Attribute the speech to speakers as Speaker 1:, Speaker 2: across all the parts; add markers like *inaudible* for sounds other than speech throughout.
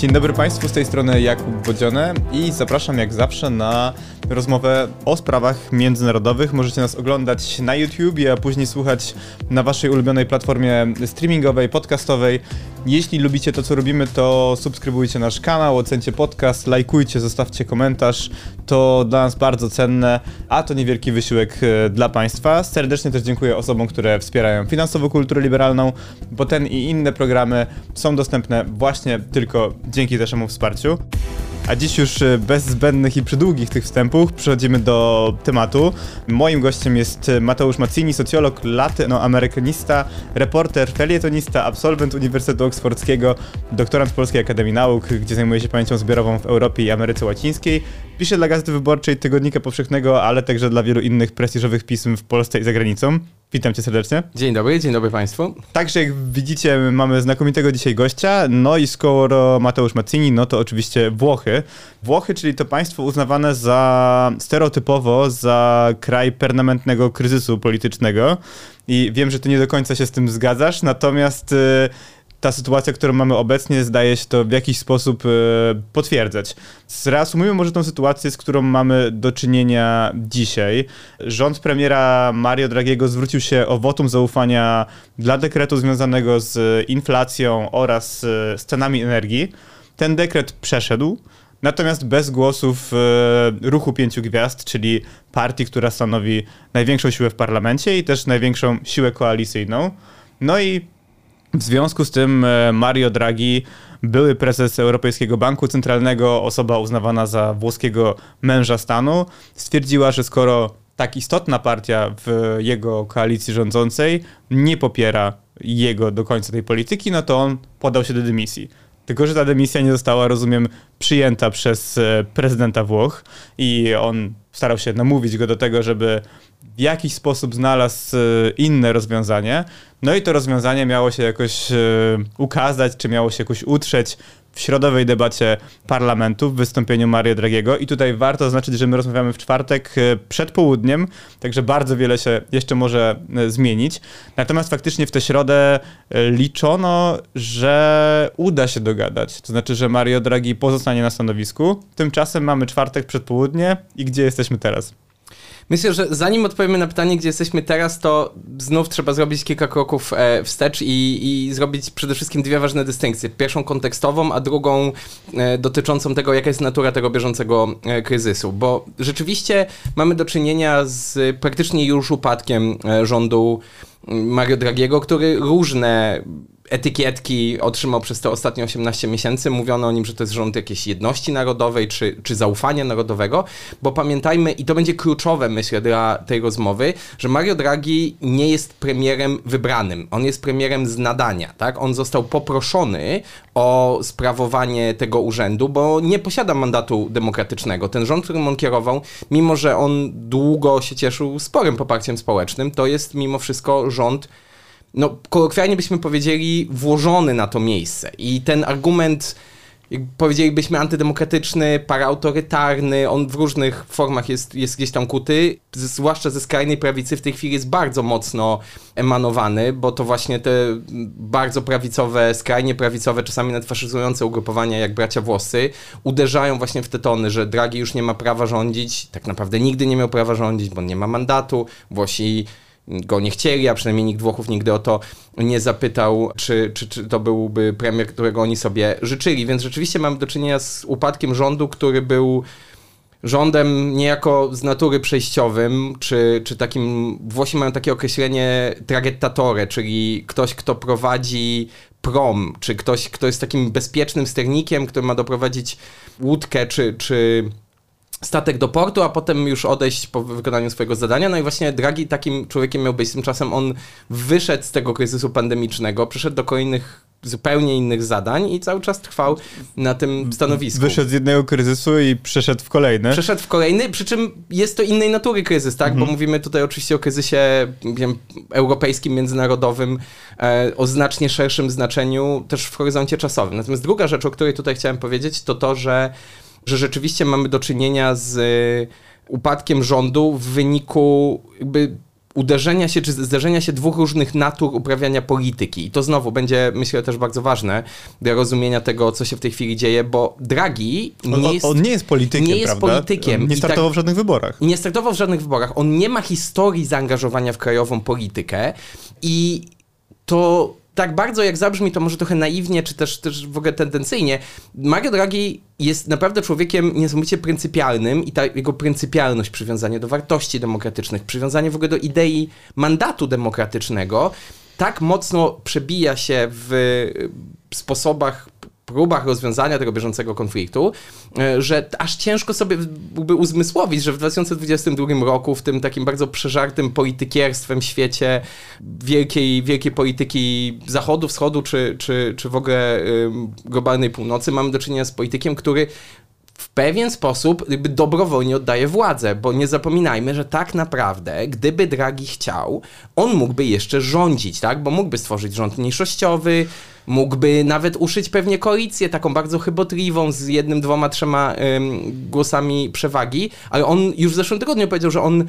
Speaker 1: Dzień dobry Państwu, z tej strony Jakub Bodzione i zapraszam jak zawsze na rozmowę o sprawach międzynarodowych. Możecie nas oglądać na YouTube, a później słuchać na Waszej ulubionej platformie streamingowej, podcastowej. Jeśli lubicie to, co robimy, to subskrybujcie nasz kanał, ocencie podcast, lajkujcie, zostawcie komentarz. To dla nas bardzo cenne, a to niewielki wysiłek e, dla Państwa. Serdecznie też dziękuję osobom, które wspierają finansowo kulturę liberalną, bo ten i inne programy są dostępne właśnie tylko dzięki naszemu wsparciu. A dziś już e, bez zbędnych i przydługich tych wstępów przechodzimy do tematu. Moim gościem jest e, Mateusz Mazzini, socjolog, latynoamerykanista, reporter, felietonista, absolwent Uniwersytetu Oksfordzkiego, doktorant Polskiej Akademii Nauk, gdzie zajmuje się pamięcią zbiorową w Europie i Ameryce Łacińskiej. Pisze dla Gazety Wyborczej, Tygodnika Powszechnego, ale także dla wielu innych prestiżowych pism w Polsce i za granicą. Witam cię serdecznie.
Speaker 2: Dzień dobry, dzień dobry Państwu.
Speaker 1: Także jak widzicie, mamy znakomitego dzisiaj gościa. No i skoro Mateusz Mazzini, no to oczywiście Włochy. Włochy, czyli to państwo uznawane za stereotypowo za kraj permanentnego kryzysu politycznego. I wiem, że ty nie do końca się z tym zgadzasz, natomiast y, ta sytuacja, którą mamy obecnie, zdaje się to w jakiś sposób e, potwierdzać. Zreasumujmy może tą sytuację, z którą mamy do czynienia dzisiaj. Rząd premiera Mario Dragiego zwrócił się o wotum zaufania dla dekretu związanego z inflacją oraz e, z cenami energii. Ten dekret przeszedł. Natomiast bez głosów e, ruchu pięciu gwiazd, czyli partii, która stanowi największą siłę w parlamencie i też największą siłę koalicyjną. No i w związku z tym e, Mario Draghi, były prezes Europejskiego Banku Centralnego, osoba uznawana za włoskiego męża stanu, stwierdziła, że skoro tak istotna partia w jego koalicji rządzącej nie popiera jego do końca tej polityki, no to on podał się do dymisji. Tylko, że ta dymisja nie została, rozumiem, przyjęta przez e, prezydenta Włoch i on starał się namówić go do tego, żeby w jakiś sposób znalazł e, inne rozwiązanie. No i to rozwiązanie miało się jakoś e, ukazać, czy miało się jakoś utrzeć w środowej debacie parlamentu w wystąpieniu Mario Dragiego i tutaj warto zaznaczyć, że my rozmawiamy w czwartek e, przed południem, także bardzo wiele się jeszcze może zmienić. Natomiast faktycznie w tę środę liczono, że uda się dogadać. To znaczy, że Mario Draghi pozostanie na stanowisku. Tymczasem mamy czwartek przed południe i gdzie jesteśmy teraz?
Speaker 2: Myślę, że zanim odpowiemy na pytanie, gdzie jesteśmy teraz, to znów trzeba zrobić kilka kroków e, wstecz i, i zrobić przede wszystkim dwie ważne dystynkcje. Pierwszą kontekstową, a drugą e, dotyczącą tego, jaka jest natura tego bieżącego e, kryzysu. Bo rzeczywiście mamy do czynienia z praktycznie już upadkiem rządu Mario Dragiego, który różne etykietki otrzymał przez te ostatnie 18 miesięcy. Mówiono o nim, że to jest rząd jakiejś jedności narodowej czy, czy zaufania narodowego, bo pamiętajmy, i to będzie kluczowe, myślę, dla tej rozmowy, że Mario Draghi nie jest premierem wybranym. On jest premierem z nadania, tak? On został poproszony o sprawowanie tego urzędu, bo nie posiada mandatu demokratycznego. Ten rząd, którym on kierował, mimo że on długo się cieszył sporym poparciem społecznym, to jest mimo wszystko rząd no, kolokwialnie byśmy powiedzieli, włożony na to miejsce. I ten argument, powiedzielibyśmy, antydemokratyczny, paraautorytarny, on w różnych formach jest, jest gdzieś tam kuty, zwłaszcza ze skrajnej prawicy w tej chwili jest bardzo mocno emanowany, bo to właśnie te bardzo prawicowe, skrajnie prawicowe, czasami nawet ugrupowania jak bracia włosy, uderzają właśnie w te tony, że Draghi już nie ma prawa rządzić, tak naprawdę nigdy nie miał prawa rządzić, bo nie ma mandatu, Włosi go nie chcieli, a przynajmniej nikt Włochów nigdy o to nie zapytał, czy, czy, czy to byłby premier, którego oni sobie życzyli. Więc rzeczywiście mamy do czynienia z upadkiem rządu, który był rządem niejako z natury przejściowym, czy, czy takim, Włosi mają takie określenie traghettatore, czyli ktoś, kto prowadzi prom, czy ktoś, kto jest takim bezpiecznym sternikiem, który ma doprowadzić łódkę, czy, czy statek do portu, a potem już odejść po wykonaniu swojego zadania. No i właśnie Draghi takim człowiekiem miał być. Tymczasem on wyszedł z tego kryzysu pandemicznego, przyszedł do kolejnych zupełnie innych zadań i cały czas trwał na tym stanowisku.
Speaker 1: Wyszedł z jednego kryzysu i przeszedł w kolejny.
Speaker 2: Przeszedł w kolejny, przy czym jest to innej natury kryzys, tak? Mhm. Bo mówimy tutaj oczywiście o kryzysie wiem, europejskim, międzynarodowym, e, o znacznie szerszym znaczeniu też w horyzoncie czasowym. Natomiast druga rzecz, o której tutaj chciałem powiedzieć, to to, że że rzeczywiście mamy do czynienia z e, upadkiem rządu w wyniku jakby uderzenia się, czy zderzenia się dwóch różnych natur uprawiania polityki. I to znowu będzie, myślę, też bardzo ważne dla rozumienia tego, co się w tej chwili dzieje, bo Draghi nie
Speaker 1: on,
Speaker 2: jest...
Speaker 1: On nie jest politykiem,
Speaker 2: nie jest
Speaker 1: prawda?
Speaker 2: politykiem.
Speaker 1: Nie
Speaker 2: I
Speaker 1: startował
Speaker 2: tak-
Speaker 1: w żadnych wyborach.
Speaker 2: nie startował w żadnych wyborach. On nie ma historii zaangażowania w krajową politykę i to tak bardzo jak zabrzmi, to może trochę naiwnie, czy też, też w ogóle tendencyjnie. Mario Draghi jest naprawdę człowiekiem niesamowicie pryncypialnym i ta jego pryncypialność, przywiązanie do wartości demokratycznych, przywiązanie w ogóle do idei mandatu demokratycznego tak mocno przebija się w sposobach próbach rozwiązania tego bieżącego konfliktu, e, że aż ciężko sobie byłby uzmysłowić, że w 2022 roku w tym takim bardzo przeżartym politykierstwem świecie wielkiej, wielkiej polityki zachodu, wschodu czy, czy, czy w ogóle globalnej północy mamy do czynienia z politykiem, który w pewien sposób jakby dobrowolnie oddaje władzę, bo nie zapominajmy, że tak naprawdę, gdyby Draghi chciał, on mógłby jeszcze rządzić, tak? Bo mógłby stworzyć rząd mniejszościowy, mógłby nawet uszyć pewnie koalicję taką bardzo chybotliwą z jednym, dwoma, trzema głosami przewagi, ale on już w zeszłym tygodniu powiedział, że on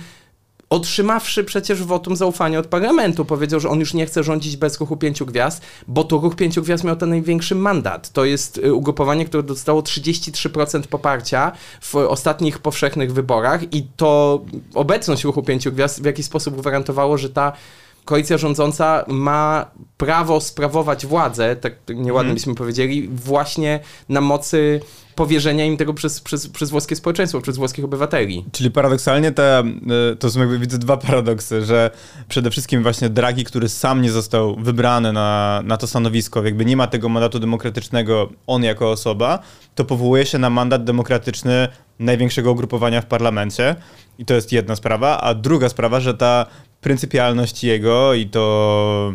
Speaker 2: otrzymawszy przecież wotum zaufania od parlamentu, powiedział, że on już nie chce rządzić bez ruchu pięciu gwiazd, bo to ruch pięciu gwiazd miał ten największy mandat. To jest y, ugrupowanie, które dostało 33% poparcia w ostatnich powszechnych wyborach i to obecność ruchu pięciu gwiazd w jakiś sposób gwarantowało, że ta koalicja rządząca ma prawo sprawować władzę, tak nieładnie
Speaker 1: Mhm.
Speaker 2: byśmy powiedzieli, właśnie na mocy powierzenia im tego przez, przez, przez włoskie społeczeństwo, przez włoskich obywateli.
Speaker 1: Czyli paradoksalnie te, y, to są jakby widzę dwa paradoksy, że przede wszystkim właśnie Draghi, który sam nie został wybrany na, na to stanowisko, jakby nie ma tego mandatu demokratycznego on jako osoba, to powołuje się na mandat demokratyczny największego ugrupowania w parlamencie i to jest jedna sprawa, a druga sprawa, że ta pryncypialność jego i to,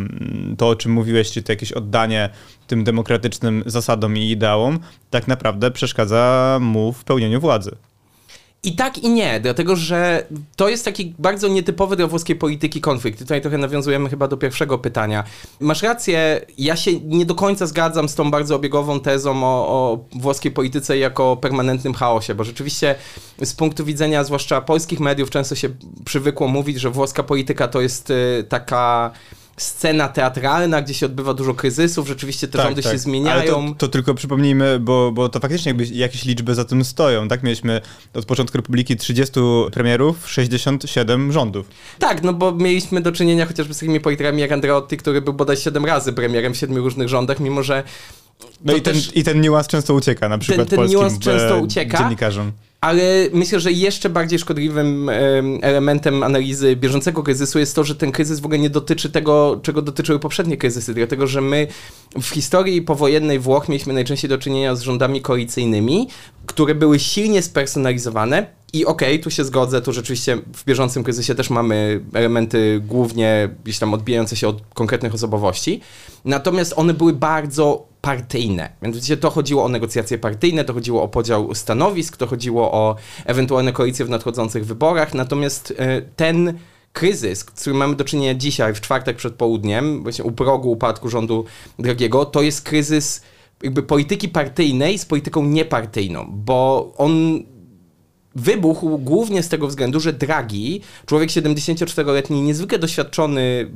Speaker 1: to o czym mówiłeś, czyli to jakieś oddanie tym demokratycznym zasadom i ideałom, tak naprawdę przeszkadza mu w pełnieniu władzy.
Speaker 2: I tak i nie, dlatego że to jest taki bardzo nietypowy dla włoskiej polityki konflikt. Tutaj trochę nawiązujemy chyba do pierwszego pytania. Masz rację, ja się nie do końca zgadzam z tą bardzo obiegową tezą o, o włoskiej polityce jako permanentnym chaosie, bo rzeczywiście z punktu widzenia zwłaszcza polskich mediów często się przywykło mówić, że włoska polityka to jest y, taka scena teatralna, gdzie się odbywa dużo kryzysów, rzeczywiście te rządy się zmieniają.
Speaker 1: Ale to, to tylko przypomnijmy, bo, bo to faktycznie jakby jakieś liczby za tym stoją, tak? Mieliśmy od początku Republiki 30 premierów, 67 rządów.
Speaker 2: Tak, no bo mieliśmy do czynienia chociażby z takimi politykami jak Andreotti, który był bodaj 7 razy premierem w siedmiu różnych rządach, mimo że
Speaker 1: No i ten,
Speaker 2: też-
Speaker 1: i ten niuans często ucieka, na przykład
Speaker 2: ten
Speaker 1: polskim
Speaker 2: niuans często
Speaker 1: e,
Speaker 2: ucieka.
Speaker 1: dziennikarzom.
Speaker 2: Ale myślę, że jeszcze bardziej szkodliwym em, elementem analizy bieżącego kryzysu jest to, że ten kryzys w ogóle nie dotyczy tego, czego dotyczyły poprzednie kryzysy, dlatego że my w historii powojennej Włoch mieliśmy najczęściej do czynienia z rządami koalicyjnymi, które były silnie spersonalizowane. I okej, tu się zgodzę, tu rzeczywiście w bieżącym kryzysie też mamy elementy głównie gdzieś tam odbijające się od konkretnych osobowości. Natomiast one były bardzo partyjne. Mianowicie to chodziło o negocjacje partyjne, to chodziło o podział stanowisk, to chodziło o ewentualne koalicje w nadchodzących wyborach. Natomiast e, ten kryzys, z którym mamy do czynienia dzisiaj, w czwartek przed południem, właśnie u progu upadku rządu Dragiego, to jest kryzys jakby polityki partyjnej z polityką niepartyjną, bo on wybuchł głównie z tego względu, że Draghi, człowiek 74-letni, niezwykle doświadczony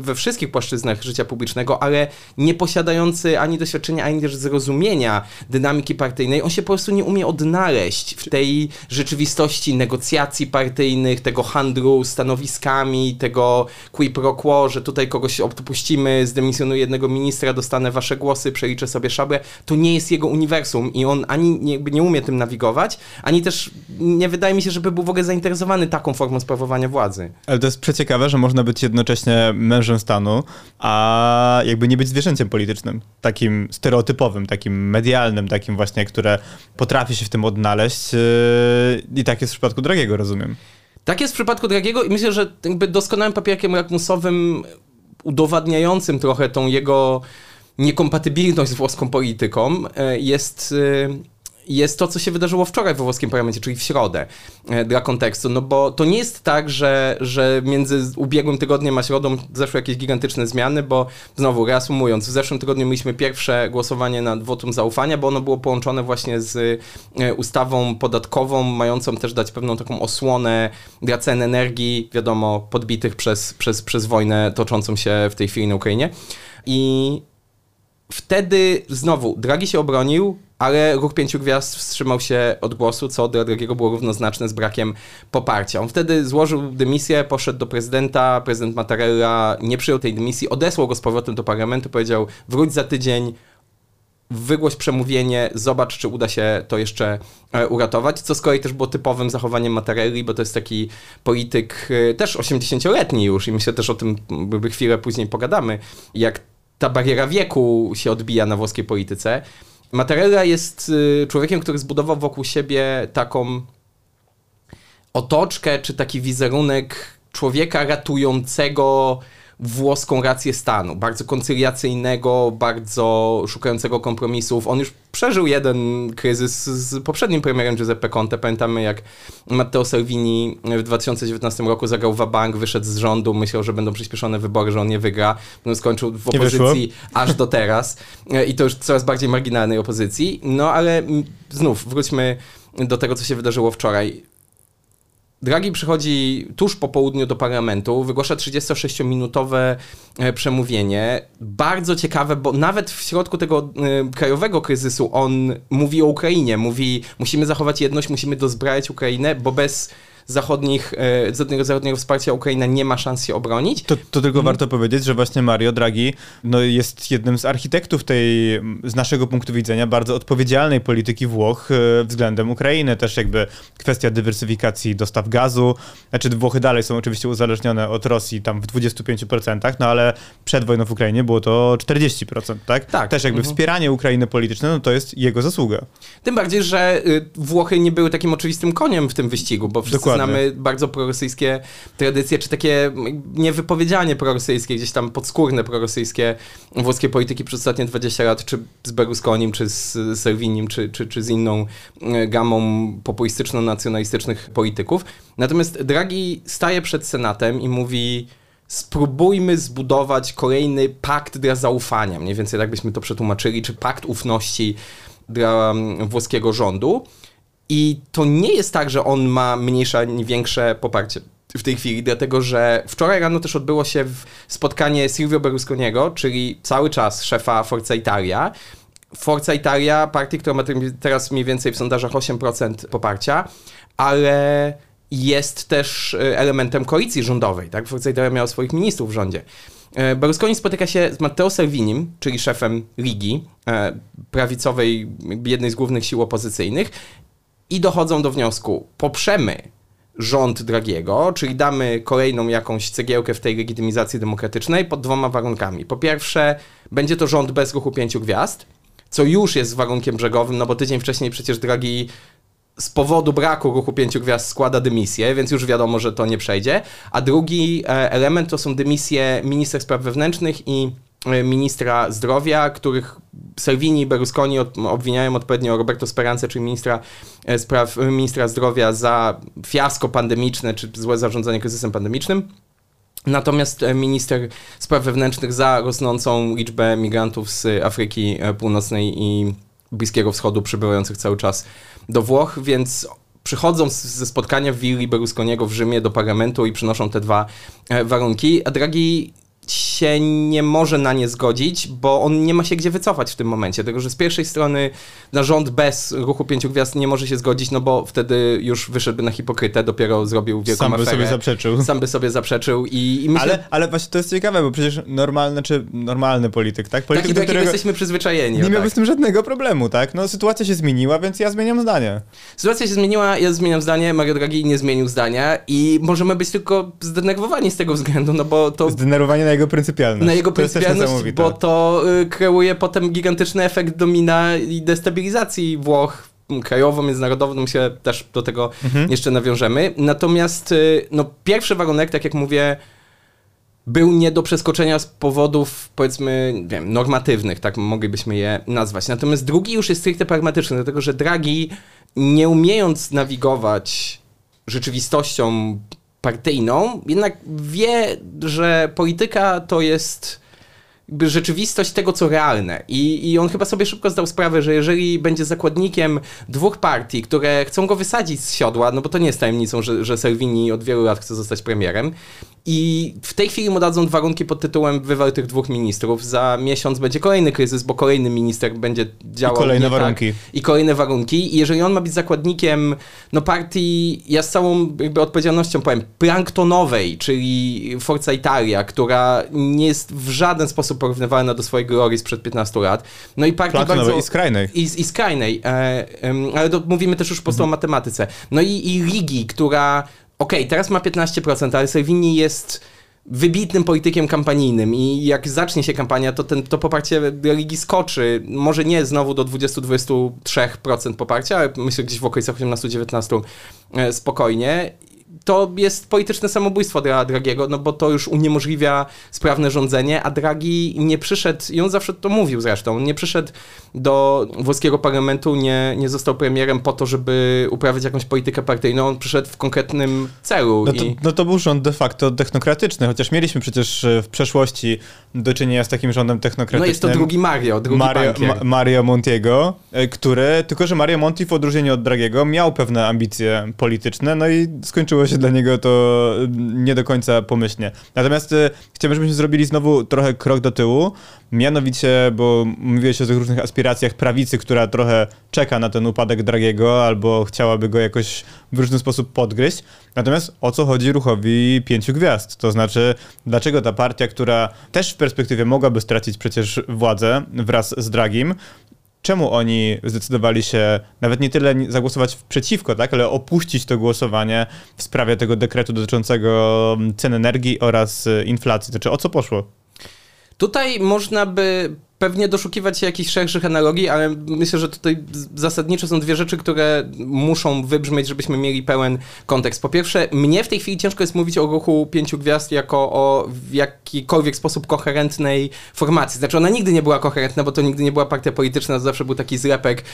Speaker 2: we wszystkich płaszczyznach życia publicznego, ale nie posiadający ani doświadczenia, ani też zrozumienia dynamiki partyjnej, on się po prostu nie umie odnaleźć w tej rzeczywistości negocjacji partyjnych, tego handlu stanowiskami, tego qui pro quo, że tutaj kogoś odpuścimy, zdemisjonuję jednego ministra, dostanę wasze głosy, przeliczę sobie szablę. To nie jest jego uniwersum i on ani nie, nie umie tym nawigować, ani też nie wydaje mi się, żeby był w ogóle zainteresowany taką formą sprawowania władzy.
Speaker 1: Ale to jest przeciekawe, że można być jednocześnie mężem stanu, a jakby nie być zwierzęciem politycznym. Takim stereotypowym, takim medialnym, takim właśnie, które potrafi się w tym odnaleźć. yy, I tak jest w przypadku Dragiego, rozumiem.
Speaker 2: Tak jest w przypadku Dragiego i myślę, że jakby doskonałym papierkiem lakmusowym udowadniającym trochę tą jego niekompatybilność z włoską polityką e, jest, e, jest to, co się wydarzyło wczoraj we włoskim parlamencie, czyli w środę, e, dla kontekstu. No bo to nie jest tak, że, że między ubiegłym tygodniem a środą zeszły jakieś gigantyczne zmiany, bo znowu reasumując, w zeszłym tygodniu mieliśmy pierwsze głosowanie nad wotum zaufania, bo ono było połączone właśnie z e, ustawą podatkową, mającą też dać pewną taką osłonę dla cen energii, wiadomo, podbitych przez, przez, przez wojnę toczącą się w tej chwili na Ukrainie. I wtedy znowu Draghi się obronił, ale ruch pięciu gwiazd wstrzymał się od głosu, co dla Dragiego było równoznaczne z brakiem poparcia. On wtedy złożył dymisję, poszedł do prezydenta, prezydent Mattarella nie przyjął tej dymisji, odesłał go z powrotem do parlamentu, powiedział wróć za tydzień, wygłoś przemówienie, zobacz, czy uda się to jeszcze e, uratować, co z kolei też było typowym zachowaniem Mattarelli, bo to jest taki polityk e, też 80-letni już i myślę też o tym chwilę później pogadamy, jak ta bariera wieku się odbija na włoskiej polityce. Mattarella jest y, człowiekiem, który zbudował wokół siebie taką otoczkę, czy taki wizerunek człowieka ratującego włoską rację stanu, bardzo koncyliacyjnego, bardzo szukającego kompromisów. On już przeżył jeden kryzys z poprzednim premierem Giuseppe Conte. Pamiętamy, jak Matteo Salvini w 2019 roku zagrał w bank, wyszedł z rządu, myślał, że będą przyspieszone wybory, że on nie wygra. No, skończył w opozycji aż do teraz i to już coraz bardziej marginalnej opozycji. No ale znów wróćmy do tego, co się wydarzyło wczoraj Draghi przychodzi tuż po południu do parlamentu, wygłasza 36-minutowe e, przemówienie. Bardzo ciekawe, bo nawet w środku tego e, krajowego kryzysu on mówi o Ukrainie, mówi musimy zachować jedność, musimy dozbrajać Ukrainę, bo bez zachodnich, e, zachodniego wsparcia Ukraina nie ma szans się obronić.
Speaker 1: To, to tylko mhm. warto powiedzieć, że właśnie Mario Draghi no, jest jednym z architektów tej, z naszego punktu widzenia, bardzo odpowiedzialnej polityki Włoch e, względem Ukrainy. Też jakby kwestia dywersyfikacji dostaw gazu. Znaczy Włochy dalej są oczywiście uzależnione od Rosji tam w 25%, no ale przed wojną w Ukrainie było to 40%, tak? Tak. Też jakby mhm. wspieranie Ukrainy polityczne, no to jest jego zasługa.
Speaker 2: Tym bardziej, że y, Włochy nie były takim oczywistym koniem w tym wyścigu, bo wszyscy. Znamy bardzo prorosyjskie tradycje, czy takie niewypowiedzianie prorosyjskie, gdzieś tam podskórne prorosyjskie włoskie polityki przez ostatnie 20 lat, czy z Berlusconim, czy z Salvinim, czy, czy, czy z inną e, gamą populistyczno-nacjonalistycznych polityków. Natomiast Draghi staje przed Senatem i mówi spróbujmy zbudować kolejny pakt dla zaufania, mniej więcej tak byśmy to przetłumaczyli, czy pakt ufności dla włoskiego rządu. I to nie jest tak, że on ma mniejsze, większe poparcie w tej chwili, dlatego że wczoraj rano też odbyło się spotkanie Silvio Berlusconiego, czyli cały czas szefa Forza Italia. Forza Italia, partii, która ma teraz mniej więcej w sondażach 8% poparcia, ale jest też e, elementem koalicji rządowej. Tak? Forza Italia miała swoich ministrów w rządzie. E, Berlusconi spotyka się z Matteo Salvinim, czyli szefem Ligi, e, prawicowej, jednej z głównych sił opozycyjnych i dochodzą do wniosku, poprzemy rząd Dragiego, czyli damy kolejną jakąś cegiełkę w tej legitymizacji demokratycznej pod dwoma warunkami. Po pierwsze, będzie to rząd bez ruchu pięciu gwiazd, co już jest warunkiem brzegowym, no bo tydzień wcześniej przecież Dragi z powodu braku ruchu pięciu gwiazd składa dymisję, więc już wiadomo, że to nie przejdzie. A drugi e, element to są dymisje minister spraw wewnętrznych i ministra zdrowia, których Salvini i Berlusconi obwiniają odpowiednio Roberto Speranza, czyli ministra e, spraw, ministra zdrowia za fiasko pandemiczne, czy złe zarządzanie kryzysem pandemicznym. Natomiast e, minister spraw wewnętrznych za rosnącą liczbę migrantów z Afryki e, Północnej i Bliskiego Wschodu przybywających cały czas do Włoch, więc przychodzą ze spotkania w willi Berlusconiego w Rzymie do parlamentu i przynoszą te dwa warunki. A Draghi się nie może na nie zgodzić, bo on nie ma się gdzie wycofać w tym momencie. Tego, że z pierwszej strony na rząd bez ruchu pięciu gwiazd nie może się zgodzić, no bo wtedy już wyszedłby na hipokrytę, dopiero zrobił wielką
Speaker 1: Sam
Speaker 2: by
Speaker 1: aferę. sobie zaprzeczył.
Speaker 2: Sam by sobie zaprzeczył i, i myślę...
Speaker 1: Ale, ale właśnie to jest ciekawe, bo przecież normalny, czy normalny polityk, tak? Polityk,
Speaker 2: Taki, do którego jesteśmy przyzwyczajeni.
Speaker 1: Nie miałby tak. z tym żadnego problemu, tak? No sytuacja się zmieniła, więc ja zmieniam zdanie.
Speaker 2: Sytuacja się zmieniła, ja zmieniam zdanie, Mario Draghi nie zmienił zdania i możemy być tylko zdenerwowani z tego względu, no bo to...
Speaker 1: Zdenerwowanie na jego pryncypialność.
Speaker 2: Na jego pryncypialność, bo to y, kreuje potem gigantyczny efekt domina i destabilizacji Włoch krajowo, międzynarodowo, no my się też do tego mhm. jeszcze nawiążemy. Natomiast y, no, pierwszy warunek, tak jak mówię, był nie do przeskoczenia z powodów, powiedzmy, nie wiem, normatywnych, tak moglibyśmy je nazwać. Natomiast drugi już jest stricte pragmatyczny, dlatego że Draghi, nie umiejąc nawigować rzeczywistością partyjną, jednak wie, że polityka to jest rzeczywistość tego, co realne. I, I on chyba sobie szybko zdał sprawę, że jeżeli będzie zakładnikiem dwóch partii, które chcą go wysadzić z siodła, no bo to nie jest tajemnicą, że, że Salvini od wielu lat chce zostać premierem, i w tej chwili mu dadzą warunki pod tytułem wywal tych dwóch ministrów. Za miesiąc będzie kolejny kryzys, bo kolejny minister będzie działał.
Speaker 1: I kolejne
Speaker 2: tak,
Speaker 1: warunki.
Speaker 2: I kolejne warunki. I jeżeli on ma być zakładnikiem no, partii, ja z całą jakby odpowiedzialnością powiem, planktonowej, czyli Forza Italia, która nie jest w żaden sposób porównywalna do swojej glorii sprzed 15 lat. No i partii bardzo...
Speaker 1: i skrajnej.
Speaker 2: I, i skrajnej. E, e, ale to mówimy też już po prostu mhm. o matematyce. No i, i ligi, która okej, okay, teraz ma 15%, ale Salvini jest wybitnym politykiem kampanijnym i jak zacznie się kampania, to ten, to poparcie religii skoczy. Może nie znowu do 20-23% poparcia, ale myślę gdzieś w okolicach 18-19% e, spokojnie to jest polityczne samobójstwo dla Dragiego, no bo to już uniemożliwia sprawne rządzenie, a Draghi nie przyszedł, i on zawsze to mówił zresztą, nie przyszedł do włoskiego parlamentu, nie, nie został premierem po to, żeby uprawiać jakąś politykę partyjną, on przyszedł w konkretnym celu.
Speaker 1: No to, i... no to był rząd de facto technokratyczny, chociaż mieliśmy przecież e, w przeszłości do czynienia z takim rządem technokratycznym. No
Speaker 2: jest to drugi Mario, drugi Mario, Ma
Speaker 1: Mario Montiego, e, który, tylko że Mario Monti w odróżnieniu od Dragiego miał pewne ambicje polityczne, no i skończyło się dla niego to nie do końca pomyślnie. Natomiast e, chciałbym, żebyśmy zrobili znowu trochę krok do tyłu, mianowicie, bo mówiłeś o tych różnych aspiracjach prawicy, która trochę czeka na ten upadek Dragiego albo chciałaby go jakoś w różny sposób podgryźć. Natomiast o co chodzi ruchowi pięciu gwiazd? To znaczy, dlaczego ta partia, która też w perspektywie mogłaby stracić przecież władzę wraz z Dragim, czemu oni zdecydowali się nawet nie tyle zagłosować przeciwko, tak, ale opuścić to głosowanie w sprawie tego dekretu dotyczącego cen energii oraz y, inflacji? Znaczy, o co poszło?
Speaker 2: Tutaj można by pewnie doszukiwać się jakichś szerszych analogii, ale myślę, że tutaj zasadniczo są dwie rzeczy, które muszą wybrzmieć, żebyśmy mieli pełen kontekst. Po pierwsze, mnie w tej chwili ciężko jest mówić o ruchu pięciu gwiazd jako o w jakikolwiek sposób koherentnej formacji. Znaczy ona nigdy nie była koherentna, bo to nigdy nie była partia polityczna, to zawsze był taki zlepek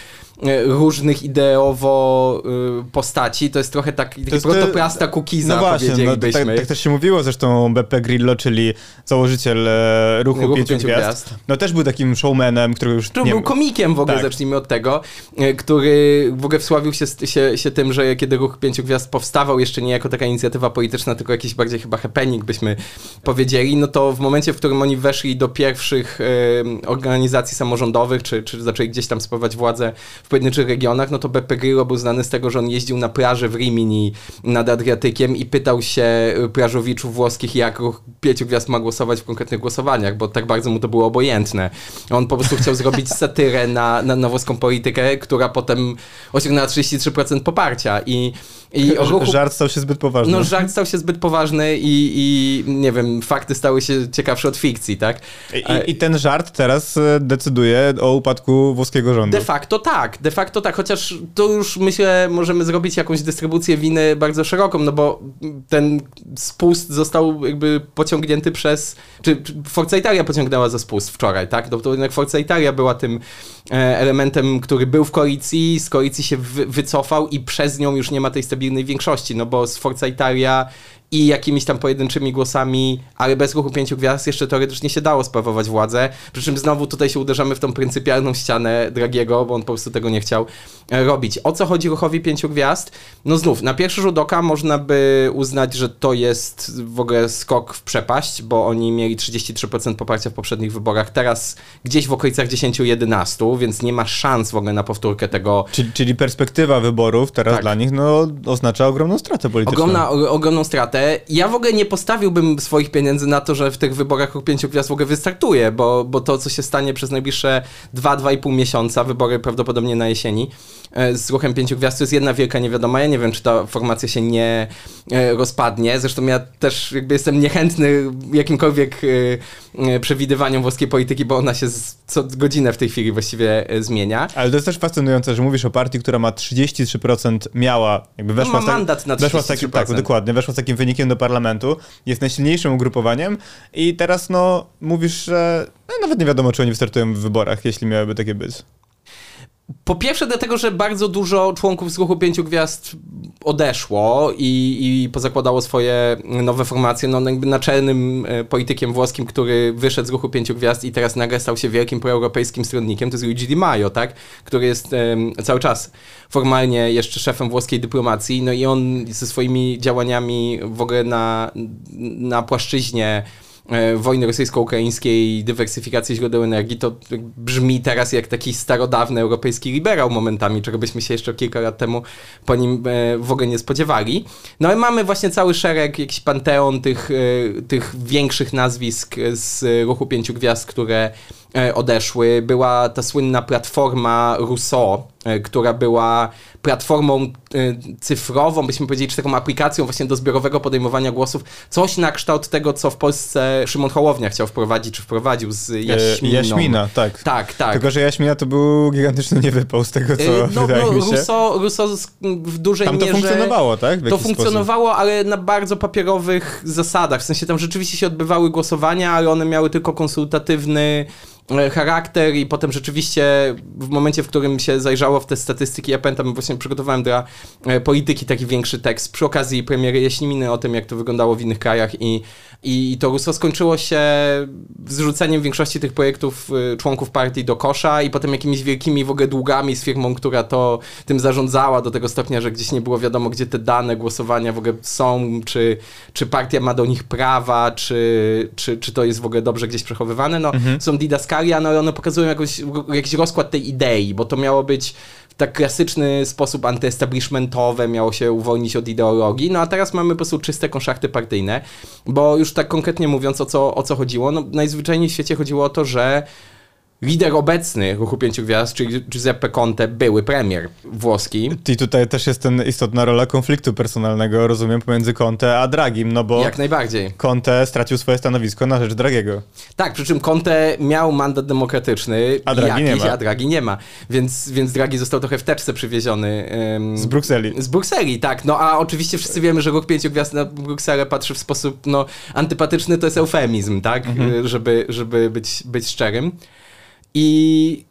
Speaker 2: e, różnych ideowo e, postaci. To jest trochę tak, taki to protoplasta Kukiza, no właśnie, powiedzielibyśmy.
Speaker 1: No, tak, tak, też się mówiło, zresztą Beppe Grillo, czyli założyciel e, ruchu, ruchu pięciu, pięciu gwiazd. gwiazd. No też był taki takim showmanem, który już
Speaker 2: który nie... był komikiem w ogóle, tak. zacznijmy od tego, e, który w ogóle wsławił się, się, się tym, że kiedy Ruch Pięciu Gwiazd powstawał jeszcze nie jako taka inicjatywa polityczna, tylko jakiś bardziej chyba happening byśmy powiedzieli, no to w momencie, w którym oni weszli do pierwszych y, organizacji samorządowych, czy, czy zaczęli gdzieś tam sprawować władzę w pojedynczych regionach, no to Beppe Grillo był znany z tego, że on jeździł na plaży w Rimini nad Adriatykiem i pytał się plażowiczów włoskich, jak Ruch Pięciu Gwiazd ma głosować w konkretnych głosowaniach, bo tak bardzo mu to było obojętne. On po prostu chciał zrobić *laughs* satyrę na, na, na włoską politykę, która potem osiągnęła 33% poparcia. I i.
Speaker 1: Żart stał się zbyt poważny.
Speaker 2: No, żart stał się zbyt poważny i, i nie wiem, fakty stały się ciekawsze od fikcji, tak?
Speaker 1: I, I, ten żart teraz e, decyduje o upadku włoskiego rządu.
Speaker 2: De facto tak, de facto tak, chociaż to już myślę, możemy zrobić jakąś dystrybucję winy bardzo szeroką, no bo ten spust został jakby pociągnięty przez, czy Forza Italia pociągnęła za spust wczoraj, tak? No to jednak Forza Italia była tym e, elementem, który był w koalicji, z koalicji się wycofał i przez nią już nie ma tej stabilizacji stabilnej większości, no bo z Forza Italia i jakimiś tam pojedynczymi głosami, ale bez ruchu pięciu gwiazd jeszcze teoretycznie się dało sprawować władzę. Przy czym znowu tutaj się uderzamy w tą pryncypialną ścianę Dragiego, bo on po prostu tego nie chciał e, robić. O co chodzi ruchowi pięciu gwiazd? No znów, na pierwszy rzut oka można by uznać, że to jest w ogóle skok w przepaść, bo oni mieli 33% poparcia w poprzednich wyborach, teraz gdzieś w okolicach 10-11, więc nie ma szans w ogóle na powtórkę tego.
Speaker 1: Czyli, czyli perspektywa wyborów teraz tak. dla nich no, oznacza ogromną stratę polityczną.
Speaker 2: Ogromna, ogromną stratę ja w ogóle nie postawiłbym swoich pieniędzy na to, że w tych wyborach ruch pięciu gwiazd w ogóle wystartuje, bo, bo to, co się stanie przez najbliższe 2-2,5 miesiąca, wybory prawdopodobnie na jesieni, e, z ruchem pięciu gwiazd to jest jedna wielka niewiadoma. Ja nie wiem, czy ta formacja się nie e, rozpadnie. Zresztą ja też jakby jestem niechętny jakimkolwiek e, przewidywaniom włoskiej polityki, bo ona się z, co godzinę w tej chwili właściwie zmienia.
Speaker 1: Ale to jest też fascynujące, że mówisz o partii, która ma 33% miała, jakby weszła
Speaker 2: No, ma
Speaker 1: tak-
Speaker 2: mandat na
Speaker 1: weszła z takim, tak,
Speaker 2: 33%.
Speaker 1: dokładnie, weszła z takim wynikiem do parlamentu, jest najsilniejszym ugrupowaniem i teraz no mówisz, że no, nawet nie wiadomo, czy oni wystartują w wyborach, jeśli miałyby takie być.
Speaker 2: Po pierwsze dlatego, że bardzo dużo członków z ruchu Pięciu Gwiazd odeszło i, i pozakładało swoje nowe formacje. No jakby naczelnym e, politykiem włoskim, który wyszedł z ruchu Pięciu Gwiazd i teraz nagle stał się wielkim proeuropejskim stronnikiem, to jest Luigi Di Maio, tak? Który jest em, cały czas formalnie jeszcze szefem włoskiej dyplomacji, no i on ze swoimi działaniami w ogóle na, na płaszczyźnie wojny rosyjsko-ukraińskiej dywersyfikacji źródeł energii, to brzmi teraz jak taki starodawny europejski liberał momentami, czego byśmy się jeszcze kilka lat temu po nim e, w ogóle nie spodziewali. No ale mamy właśnie cały szereg, jakiś panteon tych, e, tych większych nazwisk z ruchu Pięciu Gwiazd, które e, odeszły. Była ta słynna platforma Rousseau, e, która była platformą e, cyfrową, byśmy powiedzieli, czy taką aplikacją właśnie do zbiorowego podejmowania głosów. Coś na kształt tego, co w Polsce Szymon Hołownia chciał wprowadzić, czy wprowadził z Jaśminą.
Speaker 1: E, Jaśmina, tak.
Speaker 2: Tak, tak.
Speaker 1: Tylko, że Jaśmina to był gigantyczny niewypał z tego, co
Speaker 2: E, no,
Speaker 1: wydaje
Speaker 2: no,
Speaker 1: mi się.
Speaker 2: Rousseau, Rousseau w dużej
Speaker 1: Tam to
Speaker 2: mierze...
Speaker 1: funkcjonowało, tak?
Speaker 2: To funkcjonowało, ale na bardzo papierowych zasadach. W sensie tam rzeczywiście się odbywały głosowania, ale one miały tylko konsultatywny e, charakter i potem rzeczywiście w momencie, w którym się zajrzało w te statystyki, ja pamiętam, właśnie przygotowałem dla e, polityki taki większy tekst. Przy okazji premiery Jaśminy o tym, jak to wyglądało w innych krajach i, i to Rousseau skończyło się zrzuceniem większości tych projektów y, członków partii do kosza i potem jakimiś wielkimi w ogóle długami z firmą, która to tym zarządzała do tego stopnia, że gdzieś nie było wiadomo, gdzie te dane głosowania w ogóle są, czy, czy partia ma do nich prawa, czy, czy, czy to jest w ogóle dobrze gdzieś przechowywane. No, Są didaskalia, no one pokazują jakoś, jakiś rozkład tej idei, bo to miało być w tak klasyczny sposób antyestablishmentowe, miało się uwolnić od ideologii, no a teraz mamy po prostu czyste konszachty partyjne, bo już tak konkretnie mówiąc o co, o co chodziło, no najzwyczajniej w świecie chodziło o to, że lider obecny Ruchu Pięciu Gwiazd, czyli Giuseppe Conte, były premier włoski.
Speaker 1: I tutaj też jest ten istotna rola konfliktu personalnego, rozumiem, pomiędzy Conte a Dragim, no bo
Speaker 2: Jak najbardziej.
Speaker 1: Conte stracił swoje stanowisko na rzecz Dragiego.
Speaker 2: Tak, przy czym Conte miał mandat demokratyczny,
Speaker 1: A Draghi
Speaker 2: jakiś,
Speaker 1: nie ma.
Speaker 2: a Draghi nie ma. Więc, więc Draghi został trochę w teczce przywieziony. em,
Speaker 1: Z Brukseli.
Speaker 2: Z Brukseli, tak. No a oczywiście wszyscy wiemy, że ruch pięciu gwiazd na Brukselę patrzy w sposób no, antypatyczny, to jest eufemizm, tak?
Speaker 1: Mhm.
Speaker 2: Żeby, żeby być, być szczerym. I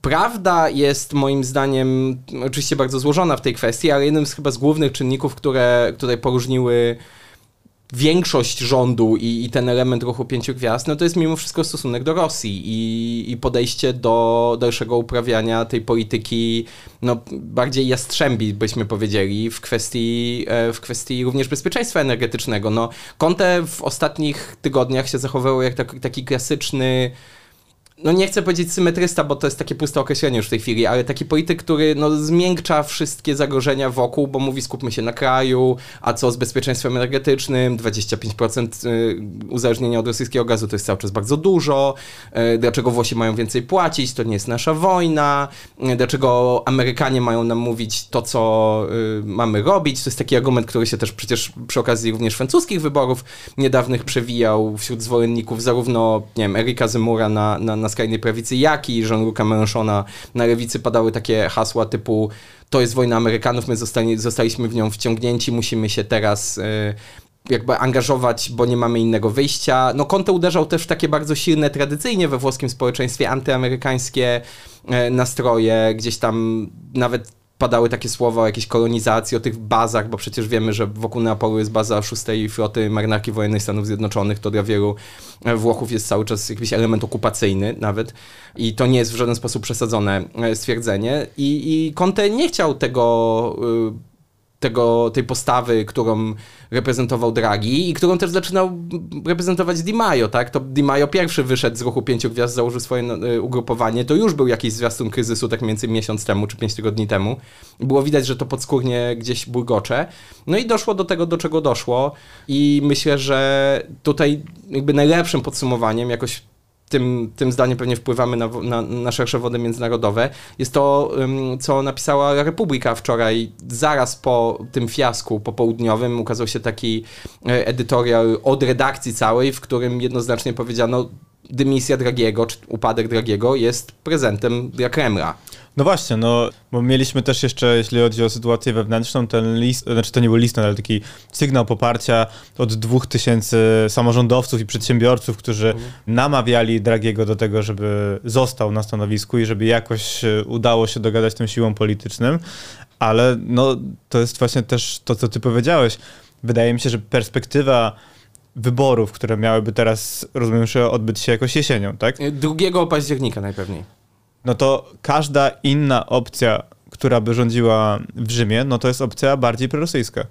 Speaker 2: prawda jest moim zdaniem oczywiście bardzo złożona w tej kwestii, ale jednym z chyba z głównych czynników, które tutaj poróżniły większość rządu i, i ten element ruchu pięciu gwiazd, no to jest mimo wszystko stosunek do Rosji i, i podejście do dalszego uprawiania tej polityki no, bardziej jastrzębi, byśmy powiedzieli, w kwestii, e, w kwestii również bezpieczeństwa energetycznego. No, Conte w ostatnich tygodniach się zachowywał jak taki, taki klasyczny no nie chcę powiedzieć symetrysta, bo to jest takie puste określenie już w tej chwili, ale taki polityk, który no, zmiękcza wszystkie zagrożenia wokół, bo mówi skupmy się na kraju, a co z bezpieczeństwem energetycznym, 25% y, uzależnienia od rosyjskiego gazu to jest cały czas bardzo dużo, y, dlaczego Włosi mają więcej płacić, to nie jest nasza wojna, y, dlaczego Amerykanie mają nam mówić to, co mamy robić, to jest taki argument, który się też przecież przy okazji również francuskich wyborów niedawnych przewijał wśród zwolenników zarówno, nie wiem, Erika Zemura na, na, na skrajnej prawicy, jak i Jean-Luc'a Mélenchona na lewicy padały takie hasła typu to jest wojna Amerykanów, my zostali, zostaliśmy w nią wciągnięci, musimy się teraz y, jakby angażować, bo nie mamy innego wyjścia. No Conte uderzał też w takie bardzo silne tradycyjnie we włoskim społeczeństwie antyamerykańskie e, nastroje, gdzieś tam nawet padały takie słowa o jakiejś kolonizacji, o tych bazach, bo przecież wiemy, że wokół Neapolu jest baza szóstej floty marynarki wojennej Stanów Zjednoczonych, to dla wielu e, Włochów jest cały czas jakiś element okupacyjny nawet. I to nie jest w żaden sposób przesadzone e, stwierdzenie. I, i Conte nie chciał tego y, tego, tej postawy, którą reprezentował Draghi i którą też zaczynał reprezentować Di Maio, tak? To Di Maio pierwszy wyszedł z ruchu pięciu gwiazd, założył swoje no, y, ugrupowanie, to już był jakiś zwiastun kryzysu, tak mniej więcej miesiąc temu, czy pięć tygodni temu. Było widać, że to podskórnie gdzieś bulgocze. No i doszło do tego, do czego doszło i myślę, że tutaj jakby najlepszym podsumowaniem, jakoś tym, tym zdaniem pewnie wpływamy na, na, na szersze wody międzynarodowe, jest to, co napisała Republika wczoraj, zaraz po tym fiasku popołudniowym ukazał się taki e, edytorial od redakcji całej, w którym jednoznacznie powiedziano, dymisja Dragiego, czy upadek Dragiego jest prezentem dla Kremla.
Speaker 1: No właśnie, no, bo mieliśmy też jeszcze, jeśli chodzi o sytuację wewnętrzną, ten list, znaczy to nie był list, ale taki sygnał poparcia od dwóch tysięcy samorządowców i przedsiębiorców, którzy mhm. namawiali Dragiego do tego, żeby został na stanowisku i żeby jakoś e, udało się dogadać tym siłom politycznym, ale no, to jest właśnie też to, co ty powiedziałeś. Wydaje mi się, że perspektywa wyborów, które miałyby teraz, rozumiem, że odbyć się jakoś jesienią, tak?
Speaker 2: 2 października najpewniej
Speaker 1: no to każda inna opcja, która by rządziła w Rzymie, no to jest opcja bardziej prorosyjska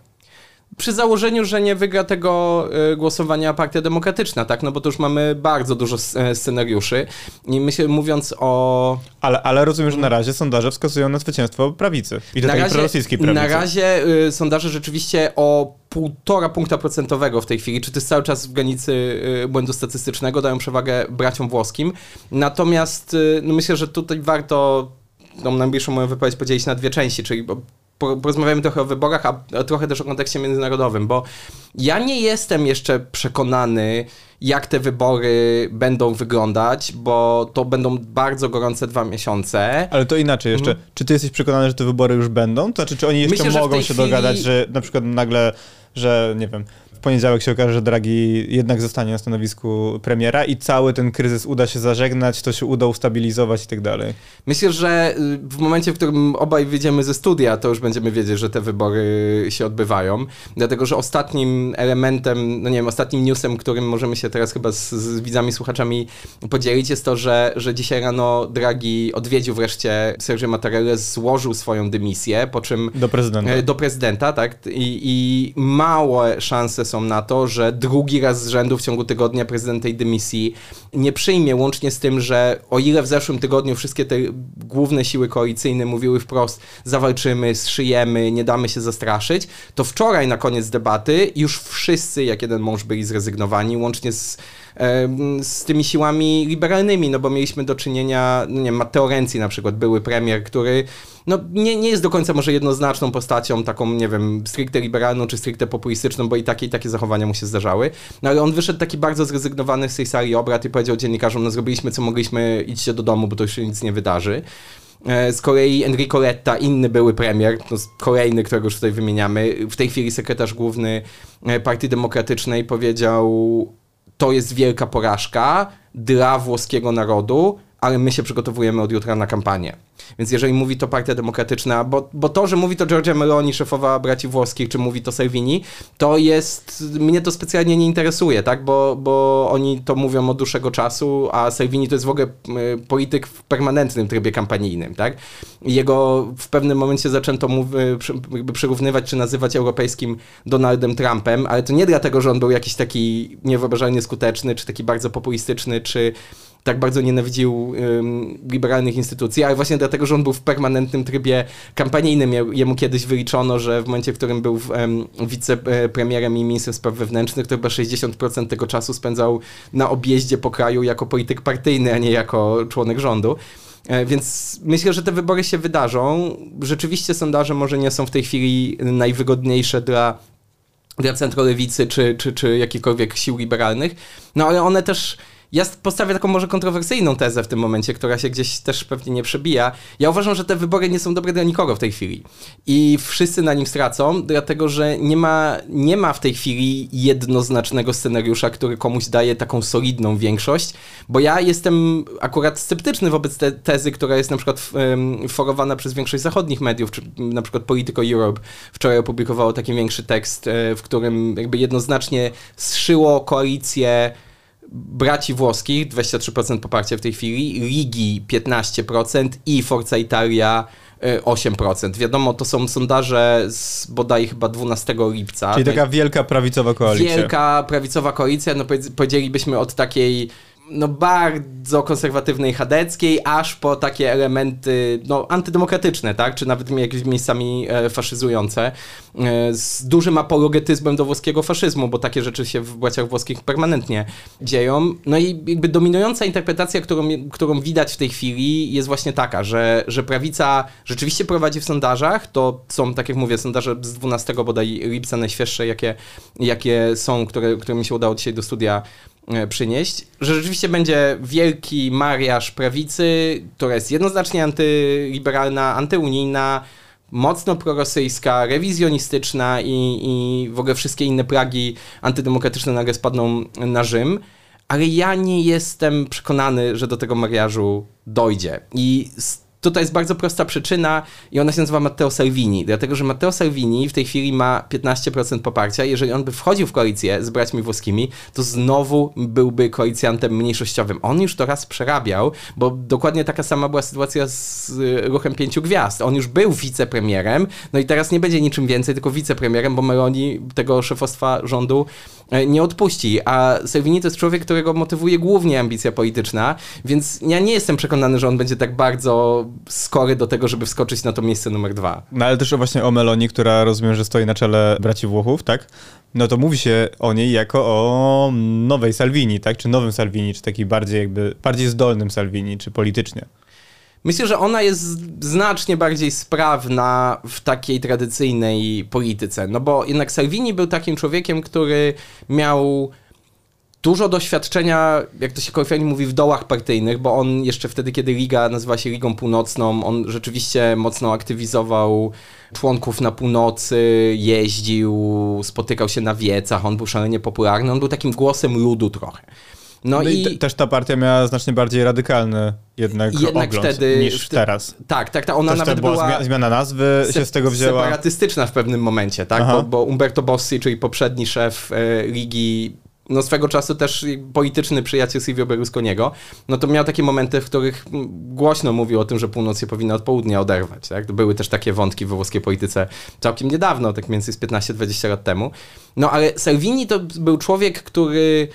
Speaker 2: przy założeniu, że nie wygra tego y, głosowania Partia Demokratyczna, tak? No bo to już mamy bardzo dużo e, scenariuszy i myślę, mówiąc o...
Speaker 1: Ale, ale rozumiem, że na razie sondaże wskazują na zwycięstwo prawicy i do na tej razie, prorosyjskiej prawicy.
Speaker 2: Na razie y, sondaże rzeczywiście o półtora punkta procentowego w tej chwili, czy to jest cały czas w granicy y, błędu statystycznego, dają przewagę braciom włoskim. Natomiast y, no myślę, że tutaj warto tą najbliższą moją wypowiedź podzielić na dwie części, czyli porozmawiamy trochę o wyborach, a trochę też o kontekście międzynarodowym, bo ja nie jestem jeszcze przekonany, jak te wybory będą wyglądać, bo to będą bardzo gorące dwa miesiące.
Speaker 1: Ale to inaczej jeszcze. Mhm. Czy ty jesteś przekonany, że te wybory już będą? To znaczy, czy oni jeszcze Myślę, mogą się chwili... dogadać, że na przykład nagle, że nie wiem, poniedziałek się okaże, że Draghi jednak zostanie na stanowisku premiera i cały ten kryzys uda się zażegnać, to się uda ustabilizować i tak dalej.
Speaker 2: Myślę, że y, w momencie, w którym obaj wyjdziemy ze studia, to już będziemy wiedzieć, że te wybory się odbywają. Dlatego, że ostatnim elementem, no nie wiem, ostatnim newsem, którym możemy się teraz chyba z, z widzami, słuchaczami podzielić, jest to, że, że dzisiaj rano Draghi odwiedził wreszcie Sergio Mattarella, złożył swoją dymisję, po czym...
Speaker 1: Do prezydenta. E,
Speaker 2: do prezydenta, tak. I, i małe szanse są na to, że drugi raz z rzędu w ciągu tygodnia prezydent tej dymisji nie przyjmie, łącznie z tym, że o ile w zeszłym tygodniu wszystkie te główne siły koalicyjne mówiły wprost, zawalczymy, zszyjemy, nie damy się zastraszyć, to wczoraj na koniec debaty już wszyscy jak jeden mąż byli zrezygnowani, łącznie z z tymi siłami liberalnymi, no bo mieliśmy do czynienia, no nie wiem, Matteo Renzi na przykład, były premier, który no nie, nie jest do końca może jednoznaczną postacią, taką, nie wiem, stricte liberalną czy stricte populistyczną, bo i takie, i takie zachowania mu się zdarzały. No ale on wyszedł taki bardzo zrezygnowany z tej sali obrad i powiedział dziennikarzom, no zrobiliśmy co mogliśmy, idźcie do domu, bo to już się nic nie wydarzy. E, z kolei Enrico Letta, inny były premier, no kolejny, którego już tutaj wymieniamy, w tej chwili sekretarz główny e, Partii Demokratycznej powiedział to jest wielka porażka dla włoskiego narodu, ale my się przygotowujemy od jutra na kampanię. Więc jeżeli mówi to Partia Demokratyczna, bo, bo to, że mówi to Giorgia Meloni, szefowa braci włoskich, czy mówi to Salvini, to jest, mnie to specjalnie nie interesuje, tak, bo, bo oni to mówią od dłuższego czasu, a Salvini to jest w ogóle polityk w permanentnym trybie kampanijnym, tak. Jego w pewnym momencie zaczęto mów, jakby przyrównywać, czy nazywać europejskim Donaldem Trumpem, ale to nie dlatego, że on był jakiś taki niewyobrażalnie skuteczny, czy taki bardzo populistyczny, czy tak bardzo nienawidził um, liberalnych instytucji, ale właśnie dlatego, że on był w permanentnym trybie kampanijnym. Jemu kiedyś wyliczono, że w momencie, w którym był um, wicepremierem i ministrem spraw wewnętrznych, to chyba 60% tego czasu spędzał na objeździe po kraju jako polityk partyjny, a nie jako członek rządu. E, więc myślę, że te wybory się wydarzą. Rzeczywiście sondaże może nie są w tej chwili najwygodniejsze dla dla centrolewicy czy, czy, czy jakichkolwiek sił liberalnych, no ale one też ja postawię taką może kontrowersyjną tezę w tym momencie, która się gdzieś też pewnie nie przebija. Ja uważam, że te wybory nie są dobre dla nikogo w tej chwili. I wszyscy na nim stracą, dlatego że nie ma, nie ma w tej chwili jednoznacznego scenariusza, który komuś daje taką solidną większość, bo ja jestem akurat sceptyczny wobec te tezy, która jest na przykład um, forowana przez większość zachodnich mediów, czy na przykład Politico Europe wczoraj opublikowało taki większy tekst, e, w którym jakby jednoznacznie zszyło koalicję braci włoskich 23% poparcia w tej chwili, Ligi 15% i Forza Italia 8%. E, Wiadomo, to są sondaże z bodaj chyba 12 lipca.
Speaker 1: Czyli taka wielka prawicowa koalicja.
Speaker 2: Wielka prawicowa koalicja, no powiedzielibyśmy od takiej no bardzo konserwatywnej chadeckiej, aż po takie elementy no, antydemokratyczne, tak? czy nawet jakimiś miejscami e, faszyzujące, e, z dużym apologetyzmem do włoskiego faszyzmu, bo takie rzeczy się w braciach włoskich permanentnie dzieją. No i jakby dominująca interpretacja, którą, którą widać w tej chwili jest właśnie taka, że, że prawica rzeczywiście prowadzi w sondażach, to są, tak jak mówię, sondaże z 12 bodaj lipca najświeższe, jakie, jakie są, które, które mi się udało dzisiaj do studia przynieść, że rzeczywiście będzie wielki mariaż prawicy, która jest jednoznacznie antyliberalna, antyunijna, mocno prorosyjska, rewizjonistyczna i, i w ogóle wszystkie inne pragi antydemokratyczne nagle spadną na Rzym. Ale ja nie jestem przekonany, że do tego mariażu dojdzie. I Tutaj jest bardzo prosta przyczyna i ona się nazywa Matteo Salvini, dlatego że Matteo Salvini w tej chwili ma 15% poparcia. Jeżeli on by wchodził w koalicję z braćmi włoskimi, to znowu byłby koalicjantem mniejszościowym. On już to raz przerabiał, bo dokładnie taka sama była sytuacja z ruchem pięciu gwiazd. On już był wicepremierem, no i teraz nie będzie niczym więcej, tylko wicepremierem, bo Meloni tego szefostwa rządu nie odpuści. A Salvini to jest człowiek, którego motywuje głównie ambicja polityczna, więc ja nie jestem przekonany, że on będzie tak bardzo skory do tego, żeby wskoczyć na to miejsce numer dwa.
Speaker 1: No ale też właśnie o Meloni, która rozumiem, że stoi na czele braci Włochów, tak? No to mówi się o niej jako o nowej Salvini, tak? Czy nowym Salvini, czy taki bardziej jakby, bardziej zdolnym Salvini, czy politycznie.
Speaker 2: Myślę, że ona jest znacznie bardziej sprawna w takiej tradycyjnej polityce, no bo jednak Salvini był takim człowiekiem, który miał dużo doświadczenia, jak to się kolokwialnie mówi, w dołach partyjnych, bo on jeszcze wtedy, kiedy Liga nazywa się Ligą Północną, on rzeczywiście mocno aktywizował członków na północy, jeździł, spotykał się na wiecach, on był szalenie popularny, on był takim głosem ludu trochę.
Speaker 1: No, no i, i też ta partia miała znacznie bardziej radykalny jednak, jednak wtedy niż teraz.
Speaker 2: Tak, tak, ta ona też nawet była,
Speaker 1: była zmiana nazwy się z tego wzięła.
Speaker 2: Separatystyczna w pewnym momencie, tak, bo, bo, Umberto Bossi, czyli poprzedni szef e, Ligi no swego czasu też polityczny przyjaciel Silvio Berlusconiego, no to miał takie momenty, w których głośno mówił o tym, że północ się powinna od południa oderwać. Tak? Były też takie wątki we włoskiej polityce całkiem niedawno, tak mniej więcej z 15-20 lat temu. No ale Salvini to był człowiek, który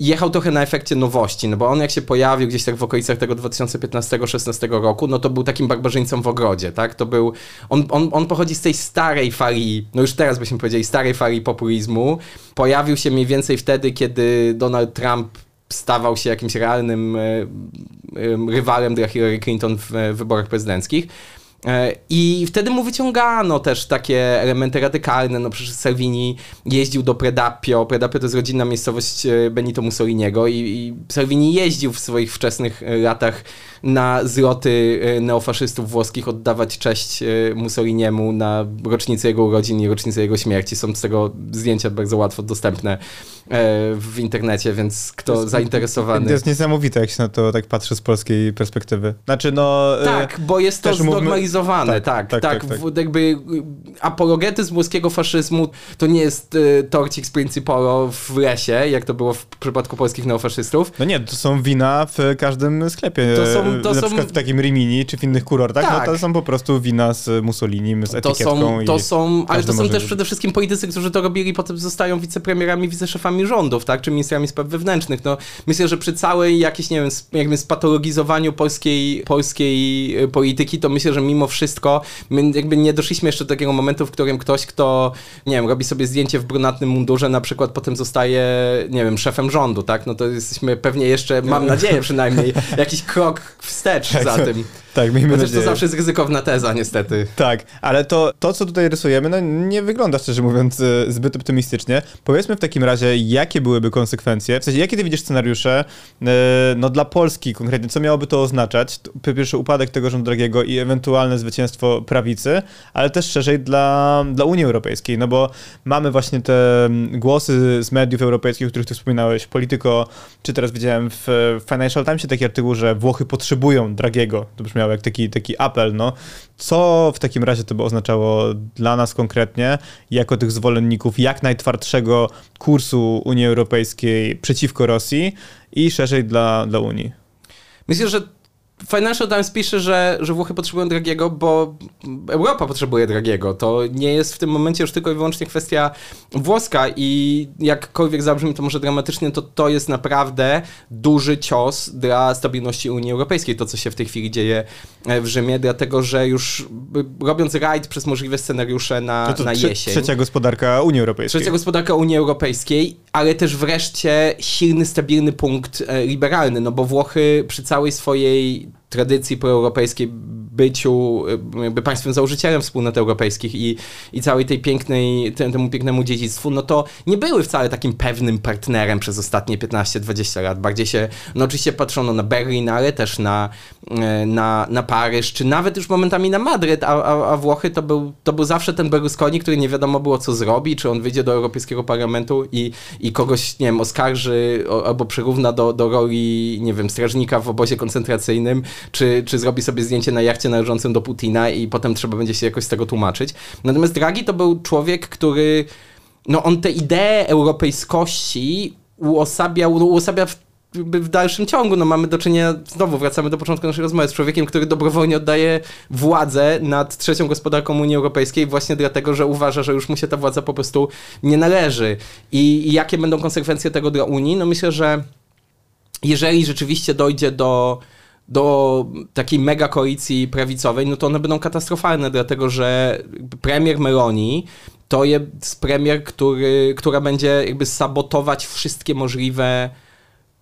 Speaker 2: jechał trochę na efekcie nowości, no bo on jak się pojawił gdzieś tak w okolicach tego 2015-16 roku, no to był takim barbarzyńcą w ogrodzie, tak? To był, on, on, on pochodzi z tej starej fali, no już teraz byśmy powiedzieli, starej fali populizmu. Pojawił się mniej więcej wtedy, kiedy Donald Trump stawał się jakimś realnym e, e, rywalem dla Hillary Clinton w wyborach prezydenckich. E, I wtedy mu wyciągano też takie elementy radykalne. No przecież Salvini jeździł do Predapio. Predapio to jest rodzinna miejscowość e, Benito Mussoliniego i, i Salvini jeździł w swoich wczesnych e, latach na zloty neofaszystów włoskich oddawać cześć Mussoliniemu na rocznicę jego urodzin i rocznicę jego śmierci. Są z tego zdjęcia bardzo łatwo dostępne w internecie, więc kto
Speaker 1: to jest,
Speaker 2: zainteresowany...
Speaker 1: To jest niesamowite, jak się na to tak patrzy z polskiej perspektywy. Znaczy no...
Speaker 2: Tak, bo jest to znormalizowane tak, tak, tak, tak, tak, tak. Jakby y, apologetyzm włoskiego faszyzmu to nie jest y, torcik z Principolo w lesie, jak to było w przypadku polskich neofaszystów.
Speaker 1: No nie, to są wina w każdym sklepie. To są, to na są... przykład w takim Rimini czy w innych kurortach, tak. no to są po prostu wina z Mussolinim, z etykietką.
Speaker 2: To są, to są ale to są też przede wszystkim politycy, którzy to robili, potem zostają wicepremierami, wiceszefami rządów, tak, czy ministrami spraw wewnętrznych. No, myślę, że przy całej jakiejś, nie wiem, jakby spatologizowaniu polskiej, polskiej y, polityki, to myślę, że mimo mimo wszystko my jakby nie doszliśmy jeszcze do takiego momentu, w którym ktoś, kto, nie wiem, robi sobie zdjęcie w brunatnym mundurze, na przykład potem zostaje, nie wiem, szefem rządu, tak? No to jesteśmy pewnie jeszcze, mam nadzieję przynajmniej, jakiś krok wstecz tak, za tym.
Speaker 1: Tak, miejmy
Speaker 2: Chociaż
Speaker 1: nadzieję.
Speaker 2: to zawsze jest ryzykowna teza, niestety.
Speaker 1: Tak, ale to, to, co tutaj rysujemy, no nie wygląda, szczerze mówiąc, e, zbyt optymistycznie. Powiedzmy w takim razie, jakie byłyby konsekwencje, w sensie, jakie ty widzisz scenariusze, e, no dla Polski konkretnie, co miałoby to oznaczać? Po pierwsze, upadek tego rządu drogiego i ewentualne zwycięstwo prawicy, ale też szerzej dla, dla Unii Europejskiej, no bo mamy właśnie te głosy z mediów europejskich, o których ty wspominałeś, Polityko, czy teraz widziałem w Financial Timesie taki artykuł, że Włochy potrzebują Dragiego, to brzmiało jak taki, taki apel, no. Co w takim razie to by oznaczało dla nas konkretnie, jako tych zwolenników jak najtwardszego kursu Unii Europejskiej przeciwko Rosji i szerzej dla, dla Unii?
Speaker 2: Myślę, że Financial Times pisze, że, że Włochy potrzebują Dragiego, bo Europa potrzebuje Dragiego. To nie jest w tym momencie już tylko i wyłącznie kwestia włoska i jakkolwiek zabrzmi to może dramatycznie, to to jest naprawdę duży cios dla stabilności Unii Europejskiej, to co się w tej chwili dzieje e, w Rzymie, dlatego że już robiąc rajd przez możliwe scenariusze na, no na jesień.
Speaker 1: Trzecia gospodarka Unii Europejskiej.
Speaker 2: Trzecia gospodarka Unii Europejskiej, ale też wreszcie silny, stabilny punkt e, liberalny, no bo Włochy przy całej swojej tradycji proeuropejskiej byciu jakby państwem założycielem wspólnot europejskich i, i całej tej pięknej, temu pięknemu dziedzictwu, no to nie były wcale takim pewnym partnerem przez ostatnie 15-20 lat. Bardziej się, no oczywiście patrzono na Berlin, ale też na, na, na Paryż, czy nawet już momentami na Madryt, a, a, a Włochy to był, to był zawsze ten Berlusconi, który nie wiadomo było co zrobi, czy on wyjdzie do Europejskiego Parlamentu i, i kogoś, nie wiem, oskarży albo przyrówna do, do roli, nie wiem, strażnika w obozie koncentracyjnym, czy, czy zrobi sobie zdjęcie na jachcie należącym do Putina i potem trzeba będzie się jakoś z tego tłumaczyć. Natomiast Draghi to był człowiek, który, no on te idee europejskości uosabiał, uosabia w w dalszym ciągu no, mamy do czynienia, znowu wracamy do początku naszej rozmowy, z człowiekiem, który dobrowolnie oddaje władzę nad trzecią gospodarką Unii Europejskiej właśnie dlatego, że uważa, że już mu się ta władza po prostu nie należy. I, i jakie będą konsekwencje tego dla Unii? No myślę, że jeżeli rzeczywiście dojdzie do do takiej mega koalicji prawicowej, no to one będą katastrofalne, dlatego że premier Meloni to jest premier, który, która będzie jakby sabotować wszystkie możliwe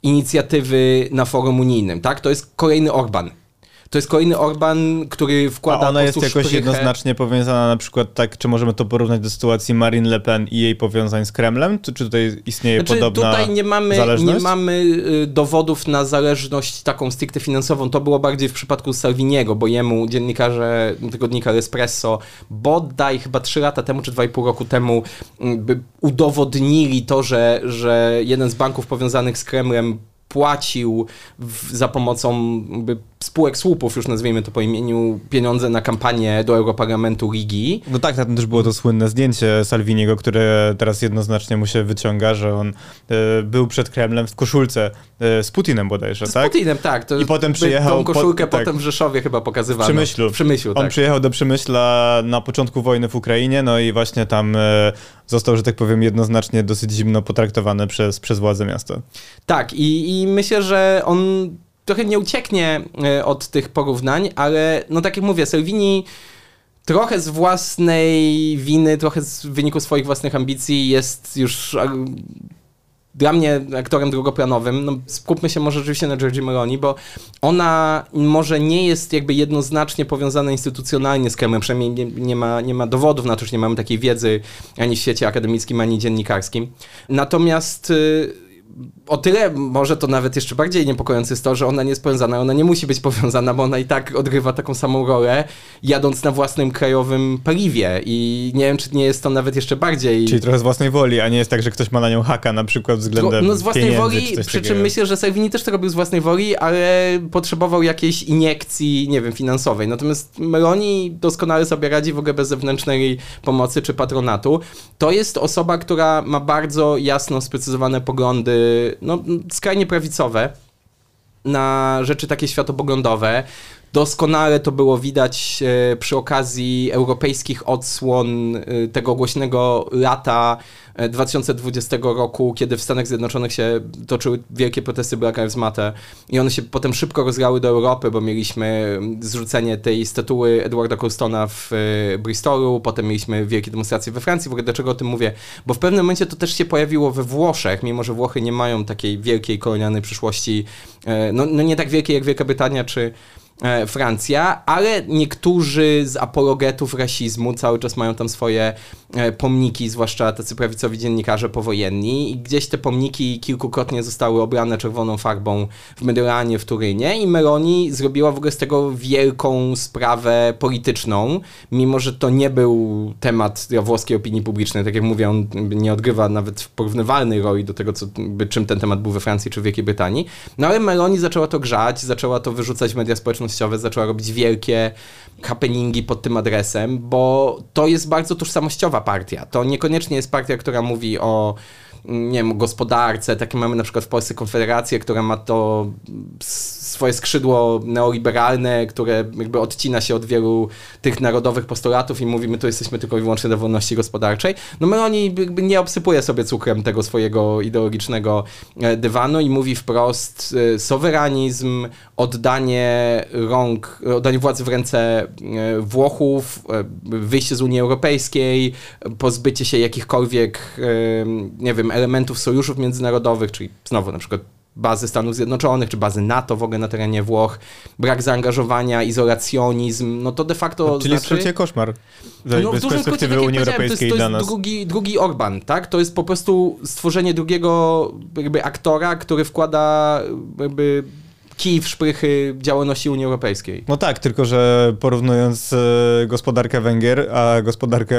Speaker 2: inicjatywy na forum unijnym, tak? To jest kolejny Orban. To jest kolejny Orban, który wkłada
Speaker 1: A ona jest jakoś szprychę. jednoznacznie powiązana na przykład tak, czy możemy to porównać do sytuacji Marine Le Pen i jej powiązań z Kremlem? Czy, czy tutaj istnieje znaczy, podobna
Speaker 2: Tutaj nie mamy,
Speaker 1: zależność?
Speaker 2: nie mamy y, dowodów na zależność taką stricte finansową. To było bardziej w przypadku Salviniego, bo jemu dziennikarze tygodnika Espresso bodaj chyba 3 lata temu, czy 2,5 roku temu by udowodnili to, że, że jeden z banków powiązanych z Kremlem płacił w, za pomocą spółek słupów, już nazwijmy to po imieniu, pieniądze na kampanię do Europarlamentu Ligi.
Speaker 1: No tak, tam też było to słynne zdjęcie Salviniego, które teraz jednoznacznie mu się wyciąga, że on e, był przed Kremlem w koszulce e, z Putinem bodajże,
Speaker 2: z
Speaker 1: tak?
Speaker 2: Z Putinem, tak.
Speaker 1: To I potem przyjechał...
Speaker 2: Tą koszulkę po, potem tak, w Rzeszowie chyba pokazywano.
Speaker 1: W Przemyślu.
Speaker 2: W Przemyślu,
Speaker 1: On
Speaker 2: tak.
Speaker 1: przyjechał do Przemyśla na początku wojny w Ukrainie, no i właśnie tam e, został, że tak powiem, jednoznacznie dosyć zimno potraktowany przez, przez władze miasta.
Speaker 2: Tak, i, i myślę, że on trochę nie ucieknie e, od tych porównań, ale no tak jak mówię, Salvini trochę z własnej winy, trochę z wyniku swoich własnych ambicji jest już dla mnie aktorem drugoplanowym. No, skupmy się może rzeczywiście na Georgie Meloni, bo ona może nie jest jakby jednoznacznie powiązana instytucjonalnie z Kremlem, przynajmniej nie, nie, ma, nie ma dowodów na to, że nie mamy takiej wiedzy ani w świecie akademickim, ani dziennikarskim. Natomiast y, o tyle może to nawet jeszcze bardziej niepokojące jest to, że ona nie jest powiązana, ona nie musi być powiązana, bo ona i tak odgrywa taką samą rolę, jadąc na własnym krajowym paliwie i nie wiem, czy nie jest to nawet jeszcze bardziej...
Speaker 1: Czyli trochę z własnej woli, a nie jest tak, że ktoś ma na nią haka na przykład względem No z własnej woli,
Speaker 2: przy czym myślę, że Salvini też to robił z własnej woli, ale potrzebował jakiejś iniekcji, nie wiem, finansowej. Natomiast Meloni doskonale sobie radzi w ogóle bez zewnętrznej pomocy czy patronatu. To jest osoba, która ma bardzo jasno sprecyzowane poglądy no, skrajnie prawicowe na rzeczy takie światopoglądowe. Doskonale to było widać e, przy okazji europejskich odsłon e, tego głośnego lata 2020 e, roku, kiedy w Stanach Zjednoczonych się toczyły wielkie protesty Black Lives Matter i one się potem szybko rozgrały do Europy, bo mieliśmy zrzucenie tej statuły Edwarda Colstona w Bristolu, potem mieliśmy wielkie demonstracje we Francji. W ogóle dlaczego o tym mówię? Bo w pewnym momencie to też się pojawiło we Włoszech, mimo że Włochy nie mają takiej wielkiej kolonialnej przyszłości, no, no nie tak wielkiej jak Wielka Brytania czy Francja, ale niektórzy z apologetów rasizmu cały czas mają tam swoje e, pomniki, zwłaszcza tacy prawicowi dziennikarze powojenni. I gdzieś te pomniki kilkukrotnie zostały obrane czerwoną farbą w Mediolanie, w Turynie. I Meloni zrobiła w ogóle z tego wielką sprawę polityczną, mimo że to nie był temat włoskiej opinii publicznej, tak jak mówię, on nie odgrywa nawet porównywalnej roli do tego, co, czym ten temat był we Francji czy w Wielkiej Brytanii, no ale Meloni zaczęła to grzać, zaczęła to wyrzucać w media społeczne zaczęła robić wielkie happeningi pod tym adresem, bo to jest bardzo tożsamościowa partia. To niekoniecznie jest partia, która mówi o nie wiem, gospodarce, takie mamy na przykład w Polsce Konfederację, która ma to swoje skrzydło neoliberalne, które jakby odcina się od wielu tych narodowych postulatów i mówi, my tu jesteśmy tylko i wyłącznie do wolności gospodarczej. No Meloni jakby nie obsypuje sobie cukrem tego swojego ideologicznego e, dywanu i mówi wprost e, soweranizm, oddanie rąk, oddanie władzy w ręce e, Włochów, wyjście z Unii Europejskiej, pozbycie się jakichkolwiek, nie wiem, elementów sojuszów międzynarodowych, czyli znowu na przykład bazy Stanów Zjednoczonych, czy bazy NATO w ogóle na terenie Włoch, brak zaangażowania, izolacjonizm, no to de facto
Speaker 1: no, Czyli
Speaker 2: znaczy...
Speaker 1: koszmar.
Speaker 2: No, w dużym skrócie, tak Unii Europejskiej to jest, to jest drugi, drugi Orban, tak? To jest po prostu stworzenie drugiego jakby aktora, który wkłada jakby kij w szprychy działalności Unii Europejskiej.
Speaker 1: No tak, tylko że porównując e, gospodarkę Węgier, a gospodarkę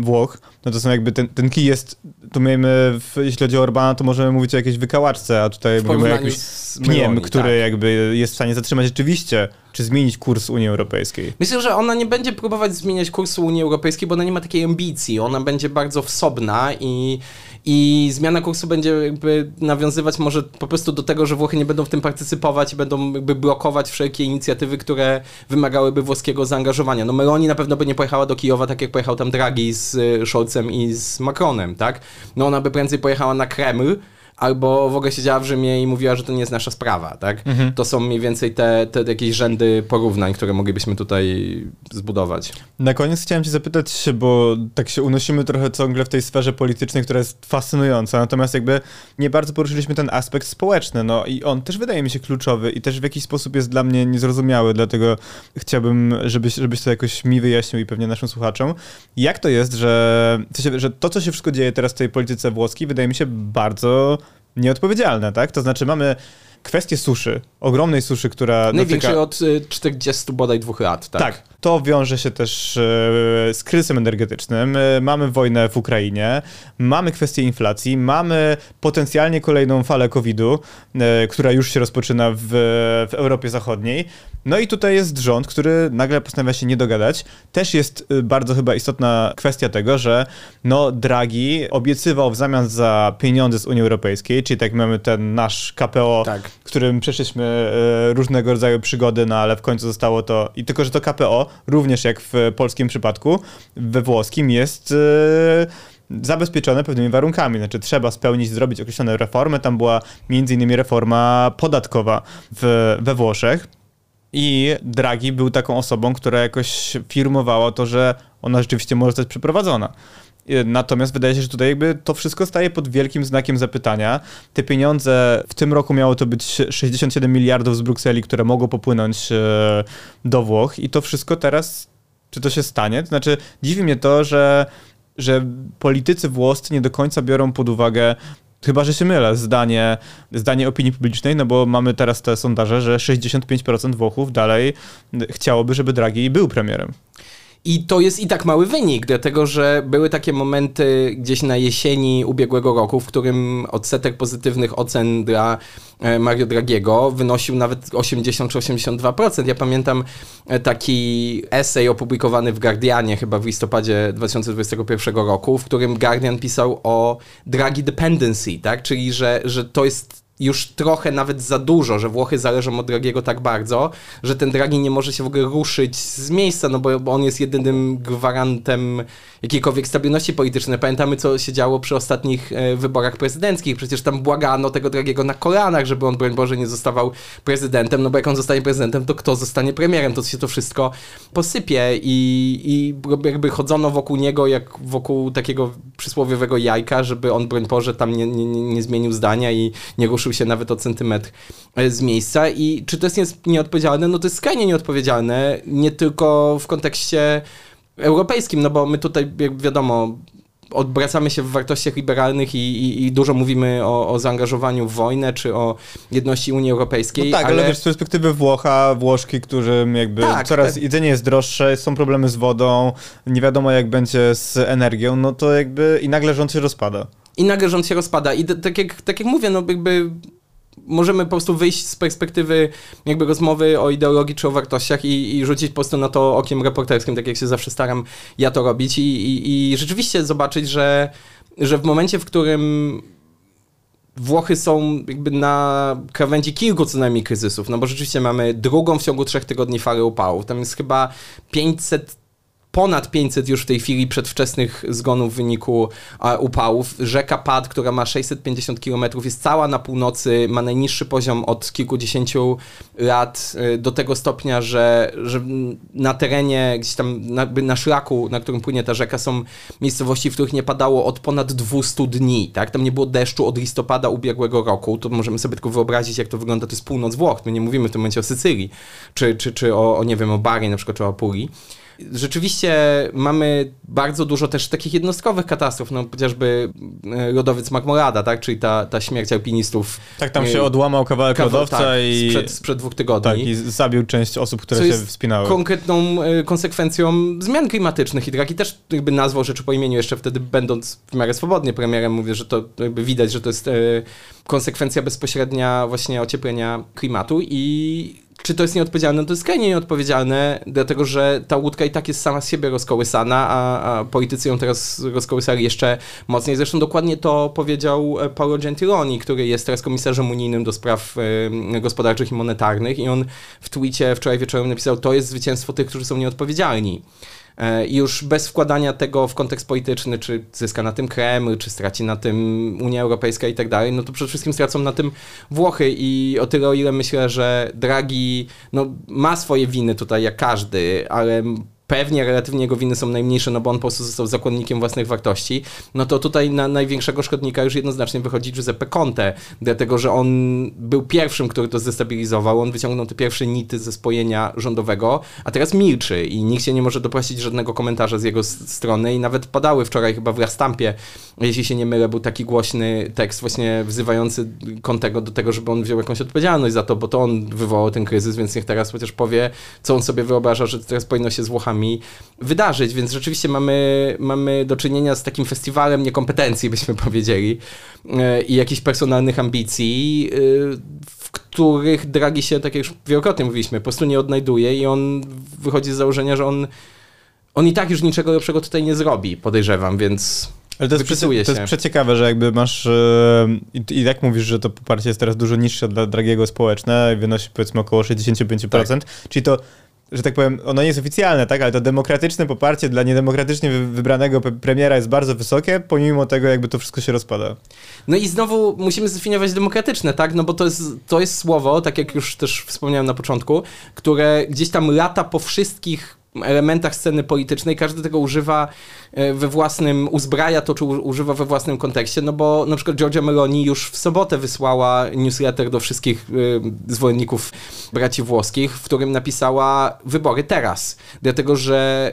Speaker 1: Włoch, no to są jakby ten, ten kij jest, tu miejmy, w, jeśli chodzi o Orbana, to możemy mówić o jakiejś wykałaczce, a tutaj mówimy o jakimś pniem, który tak. jakby jest w stanie zatrzymać rzeczywiście czy zmienić kurs Unii Europejskiej?
Speaker 2: Myślę, że ona nie będzie próbować zmieniać kursu Unii Europejskiej, bo ona nie ma takiej ambicji. Ona będzie bardzo wsobna i, i zmiana kursu będzie jakby nawiązywać może po prostu do tego, że Włochy nie będą w tym partycypować i będą jakby blokować wszelkie inicjatywy, które wymagałyby włoskiego zaangażowania. No Meloni na pewno by nie pojechała do Kijowa tak jak pojechał tam Draghi z y, Scholzem i z Macronem, tak? No ona by prędzej pojechała na Kreml, albo w ogóle siedziała w Rzymie i mówiła, że to nie jest nasza sprawa, tak? Mhm. To są mniej więcej te, te jakieś rzędy porównań, które moglibyśmy tutaj zbudować.
Speaker 1: Na koniec chciałem cię zapytać, bo tak się unosimy trochę ciągle w tej sferze politycznej, która jest fascynująca, natomiast jakby nie bardzo poruszyliśmy ten aspekt społeczny, no i on też wydaje mi się kluczowy i też w jakiś sposób jest dla mnie niezrozumiały, dlatego chciałbym, żebyś, żebyś to jakoś mi wyjaśnił i pewnie naszym słuchaczom. Jak to jest, że, że to, co się wszystko dzieje teraz w tej polityce włoskiej, wydaje mi się bardzo nieodpowiedzialne, tak? To znaczy mamy kwestię suszy, ogromnej suszy, która
Speaker 2: Największej dotyka... od 40 y, bodaj dwóch lat, tak?
Speaker 1: Tak. To wiąże się też e, z kryzysem energetycznym. E, mamy wojnę w Ukrainie, mamy kwestię inflacji, mamy potencjalnie kolejną falę COVID-u, e, która już się rozpoczyna w, w Europie Zachodniej. No i tutaj jest rząd, który nagle postanawia się nie dogadać. Też jest bardzo chyba istotna kwestia tego, że no Draghi obiecywał w zamian za pieniądze z Unii Europejskiej, czyli tak mamy ten nasz KPO, tak. którym przeszliśmy różnego rodzaju przygody, no ale w końcu zostało to, i tylko, że to KPO również jak w polskim przypadku, we włoskim jest e, zabezpieczone pewnymi warunkami. Znaczy trzeba spełnić, zrobić określone reformy. Tam była między innymi reforma podatkowa w, we Włoszech. I Draghi był taką osobą, która jakoś firmowała to, że ona rzeczywiście może zostać przeprowadzona. Natomiast wydaje się, że tutaj jakby to wszystko staje pod wielkim znakiem zapytania. Te pieniądze w tym roku miało to być 67 miliardów z Brukseli, które mogą popłynąć e, do Włoch i to wszystko teraz, czy to się stanie? To znaczy, dziwi mnie to, że, że politycy włoscy nie do końca biorą pod uwagę Chyba, że się mylę, zdanie, zdanie opinii publicznej, no bo mamy teraz te sondaże, że 65% Włochów dalej chciałoby, żeby Draghi był premierem.
Speaker 2: I to jest i tak mały wynik, dlatego że były takie momenty gdzieś na jesieni ubiegłego roku, w którym odsetek pozytywnych ocen dla e, Mario Dragiego wynosił nawet 80 czy 82%. Ja pamiętam e, taki esej opublikowany w Guardianie chyba w listopadzie 2021 roku, w którym Guardian pisał o Draghi dependency, tak? czyli że, że to jest już trochę nawet za dużo, że Włochy zależą od Dragiego tak bardzo, że ten Draghi nie może się w ogóle ruszyć z miejsca, no bo, bo on jest jedynym gwarantem jakiejkolwiek stabilności politycznej. Pamiętamy, co się działo przy ostatnich e, wyborach prezydenckich. Przecież tam błagano tego Dragiego na kolanach, żeby on, broń Boże, nie zostawał prezydentem, no bo jak on zostanie prezydentem, to kto zostanie premierem? To się to wszystko posypie i, i jakby chodzono wokół niego jak wokół takiego przysłowiowego jajka, żeby on, broń Boże, tam nie, nie, nie zmienił zdania i nie ruszył się nawet o centymetr e, z miejsca. I czy to jest nieodpowiedzialne? No to jest skrajnie nieodpowiedzialne, nie tylko w kontekście europejskim, no bo my tutaj, jak wiadomo, odwracamy się w wartościach liberalnych i, i, i dużo mówimy o, o, zaangażowaniu w wojnę, czy o jedności Unii Europejskiej.
Speaker 1: No tak, ale, ale z perspektywy Włocha, Włoszki, którym jakby tak, coraz tak. jedzenie jest droższe, są problemy z wodą, nie wiadomo jak będzie z energią, no to jakby i nagle rząd się rozpada.
Speaker 2: I nagle rząd się rozpada. I tak jak, tak jak mówię, no jakby możemy po prostu wyjść z perspektywy jakby rozmowy o ideologii czy o wartościach i, i rzucić po prostu na to okiem reporterskim, tak jak się zawsze staram ja to robić i, i, i rzeczywiście zobaczyć, że, że w momencie, w którym Włochy są jakby na krawędzi kilku co najmniej kryzysów, no bo rzeczywiście mamy drugą w ciągu trzech tygodni falę upałów. Tam jest chyba 500 ponad 500 już w tej chwili przedwczesnych zgonów w wyniku upałów. Rzeka Pad, która ma 650 km, jest cała na północy, ma najniższy poziom od kilkudziesięciu lat, y, do tego stopnia, że, że na terenie, gdzieś tam na, na szlaku, na którym płynie ta rzeka, są miejscowości, w których nie padało od ponad 200 dni, tak? Tam nie było deszczu od listopada ubiegłego roku, to możemy sobie tylko wyobrazić, jak to wygląda, to jest północ Włoch, my nie mówimy w tym momencie o Sycylii, czy, czy, czy o, o nie wiem, o Bari na przykład, czy o Apulii. Rzeczywiście mamy bardzo dużo też takich jednostkowych katastrof, no chociażby e, lodowiec Marmolada, tak, czyli ta, ta śmierć alpinistów.
Speaker 1: Tak, tam się odłamał kawałek kawał, lodowca
Speaker 2: tak,
Speaker 1: i...
Speaker 2: Sprzed, sprzed dwóch tygodni.
Speaker 1: Tak, i zabił część osób, które się wspinały.
Speaker 2: konkretną e, konsekwencją zmian klimatycznych i Draghi też jakby nazwał rzeczy po imieniu jeszcze wtedy będąc w miarę swobodnie premierem, mówię, że to jakby widać, że to jest e, konsekwencja bezpośrednia właśnie ocieplenia klimatu i czy to jest nieodpowiedzialne? No to jest skrajnie nieodpowiedzialne, dlatego że ta łódka i tak jest sama z siebie rozkołysana, a, a politycy ją teraz rozkołysali jeszcze mocniej. Zresztą dokładnie to powiedział e, Paolo Gentiloni, który jest teraz komisarzem unijnym do spraw y, gospodarczych i monetarnych i on w twicie wczoraj wieczorem napisał, to jest zwycięstwo tych, którzy są nieodpowiedzialni. E, już bez wkładania tego w kontekst polityczny, czy zyska na tym Kreml, czy straci na tym Unia Europejska i tak dalej, no to przede wszystkim stracą na tym Włochy. I o tyle o ile myślę, że Draghi no, ma swoje winy tutaj jak każdy, ale pewnie relatywnie jego winy są najmniejsze, no bo on po prostu został zakonnikiem własnych wartości, no to tutaj na największego szkodnika już jednoznacznie wychodzi Giuseppe Conte, dlatego że on był pierwszym, który to zdestabilizował, on wyciągnął te pierwsze nity ze spojenia rządowego, a teraz milczy i nikt się nie może doprosić żadnego komentarza z jego strony i nawet padały wczoraj chyba w Rastampie, jeśli się nie mylę, był taki głośny tekst właśnie wzywający Contego do tego, żeby on wziął jakąś odpowiedzialność za to, bo to on wywołał ten kryzys, więc niech teraz chociaż powie, co on sobie wyobraża, że teraz powinno się z Włochami wydarzyć, więc rzeczywiście mamy, mamy do czynienia z takim festiwalem niekompetencji, byśmy *laughs* powiedzieli, e, i jakichś personalnych ambicji, e, w których Draghi się, tak jak już wielokrotnie mówiliśmy, po prostu nie odnajduje i on wychodzi z założenia, że on, on i tak już niczego lepszego tutaj nie zrobi, podejrzewam, więc...
Speaker 1: Ale to jest, przecie, to jest przeciekawe, że jakby masz i, i tak mówisz, że to poparcie jest teraz dużo niższe dla Dragiego społeczne wynosi powiedzmy około 65%, tak. czyli to że tak powiem, ono nie jest oficjalne, tak, ale to demokratyczne poparcie dla niedemokratycznie wybranego premiera jest bardzo wysokie, pomimo tego jakby to wszystko się rozpada.
Speaker 2: No i znowu musimy zdefiniować demokratyczne, tak, no bo to jest, to jest słowo, tak jak już też wspomniałem na początku, które gdzieś tam lata po wszystkich elementach sceny politycznej, każdy tego używa e, we własnym, uzbraja to, czy używa we własnym kontekście, no bo na przykład Georgia Meloni już w sobotę wysłała newsletter do wszystkich e, zwolenników braci włoskich, w którym napisała wybory teraz, dlatego że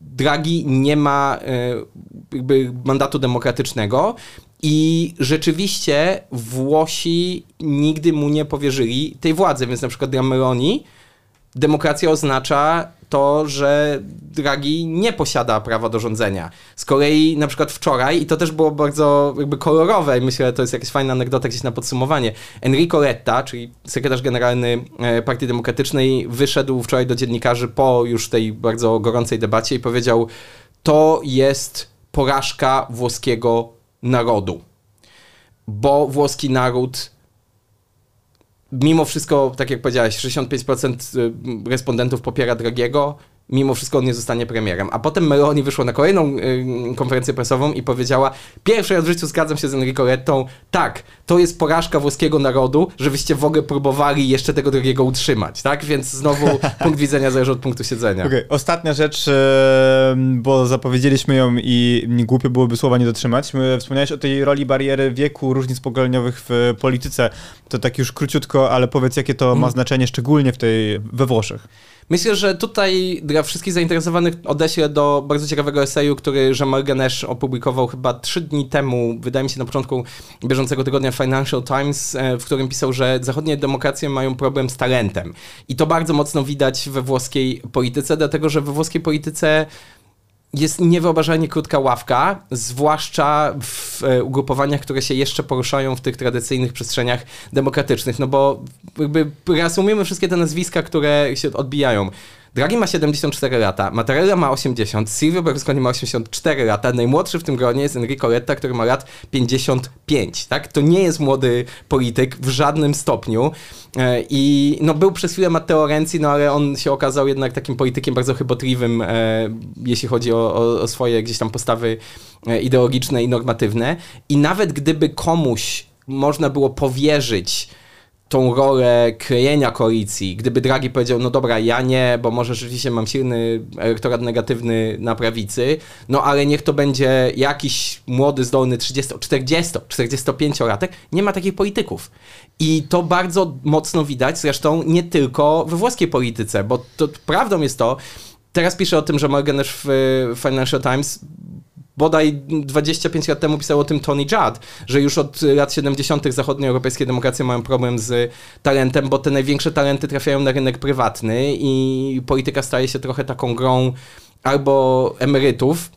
Speaker 2: Draghi nie ma e, jakby mandatu demokratycznego i rzeczywiście Włosi nigdy mu nie powierzyli tej władzy, więc na przykład dla Meloni demokracja oznacza to, że Draghi nie posiada prawa do rządzenia. Z kolei na przykład wczoraj, i to też było bardzo jakby kolorowe, i myślę, że to jest jakaś fajna anegdota gdzieś na podsumowanie, Enrico Letta, czyli sekretarz generalny e, Partii Demokratycznej, wyszedł wczoraj do dziennikarzy po już tej bardzo gorącej debacie i powiedział, to jest porażka włoskiego narodu. Bo włoski naród mimo wszystko, tak jak powiedziałeś, 65% y, respondentów popiera Dragiego, mimo wszystko on nie zostanie premierem. A potem Meloni wyszła na kolejną y, konferencję prasową i powiedziała, pierwszy raz w życiu zgadzam się z Enrico Rettą, tak, to jest porażka włoskiego narodu, żebyście w ogóle próbowali jeszcze tego drugiego utrzymać, tak? Więc znowu *laughs* punkt widzenia zależy od punktu siedzenia.
Speaker 1: Okay. Ostatnia rzecz, bo zapowiedzieliśmy ją i głupio byłoby słowa nie dotrzymać. Wspomniałeś o tej roli bariery wieku, różnic pokoleniowych w polityce. To tak już króciutko, ale powiedz, jakie to ma mhm. znaczenie szczególnie w tej, we Włoszech.
Speaker 2: Myślę, że tutaj dla wszystkich zainteresowanych odeślę do bardzo ciekawego eseju, który Jamal Ganesh opublikował chyba trzy dni temu, wydaje mi się na początku bieżącego tygodnia Financial Times, e, w którym pisał, że zachodnie demokracje mają problem z talentem. I to bardzo mocno widać we włoskiej polityce, dlatego że we włoskiej polityce jest niewyobrażalnie krótka ławka, zwłaszcza w e, ugrupowaniach, które się jeszcze poruszają w tych tradycyjnych przestrzeniach demokratycznych, no bo jakby reasumujemy wszystkie te nazwiska, które się odbijają. Draghi ma 74 lata, Mattarella ma 80, Silvio Berlusconi ma 84 lata, najmłodszy w tym gronie jest Enrico Letta, który ma lat 55, tak? To nie jest młody polityk w żadnym stopniu e, i no był przez chwilę Matteo Renzi, no ale on się okazał jednak takim politykiem bardzo chybotliwym, e, jeśli chodzi o, o, o swoje gdzieś tam postawy e, ideologiczne i normatywne i nawet gdyby komuś można było powierzyć tą rolę krejenia koalicji, gdyby Draghi powiedział, no dobra, ja nie, bo może rzeczywiście mam silny elektorat negatywny na prawicy, no ale niech to będzie jakiś młody, zdolny 30, 40, 45-latek, nie ma takich polityków. I to bardzo mocno widać, zresztą nie tylko we włoskiej polityce, bo to prawdą jest to, teraz piszę o tym, że Morgan w Financial Times bodaj 25 lat temu pisał o tym Tony Judd, że już od lat 70. zachodnioeuropejskie demokracje mają problem z talentem, bo te największe talenty trafiają na rynek prywatny i polityka staje się trochę taką grą albo emerytów,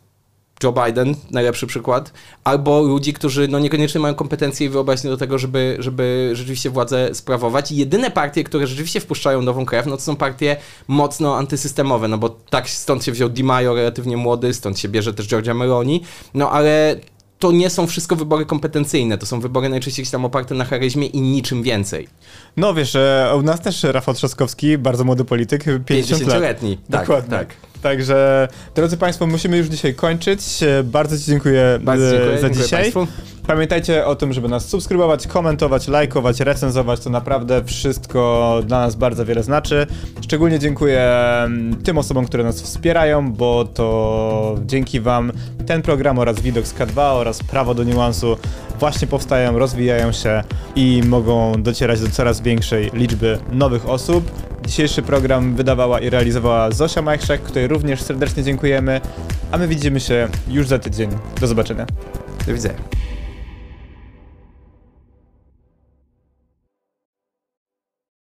Speaker 2: Joe Biden, najlepszy przykład, albo ludzi, którzy no niekoniecznie mają kompetencje i wyobraźnię do tego, żeby, żeby rzeczywiście władzę sprawować. I jedyne partie, które rzeczywiście wpuszczają nową krew, no to są partie mocno antysystemowe, no bo tak stąd się wziął Di Maio, relatywnie młody, stąd się bierze też Giorgia Meloni, no ale to nie są wszystko wybory kompetencyjne, to są wybory najczęściej tam oparte na charyzmie i niczym więcej.
Speaker 1: No wiesz, u nas też Rafał Trzaskowski, bardzo młody polityk, 50 lat.
Speaker 2: letni
Speaker 1: Tak, Dokładnie. tak. Także, drodzy Państwo, musimy już dzisiaj kończyć. Bardzo Ci dziękuję,
Speaker 2: Bardzo
Speaker 1: e,
Speaker 2: dziękuję,
Speaker 1: za
Speaker 2: dziękuję
Speaker 1: dzisiaj.
Speaker 2: Państwu.
Speaker 1: Pamiętajcie o tym, żeby nas subskrybować, komentować, lajkować, recenzować. To naprawdę wszystko dla nas bardzo wiele znaczy. Szczególnie dziękuję mm, tym osobom, które nas wspierają, bo to dzięki Wam ten program oraz Widok z K2 oraz Prawo do Niuansu właśnie powstają, rozwijają się i mogą docierać do coraz większej liczby nowych osób. Dzisiejszy program wydawała i realizowała Zosia Majchrzak, której również serdecznie dziękujemy, a my widzimy się już za tydzień. Do zobaczenia.
Speaker 2: Do widzenia.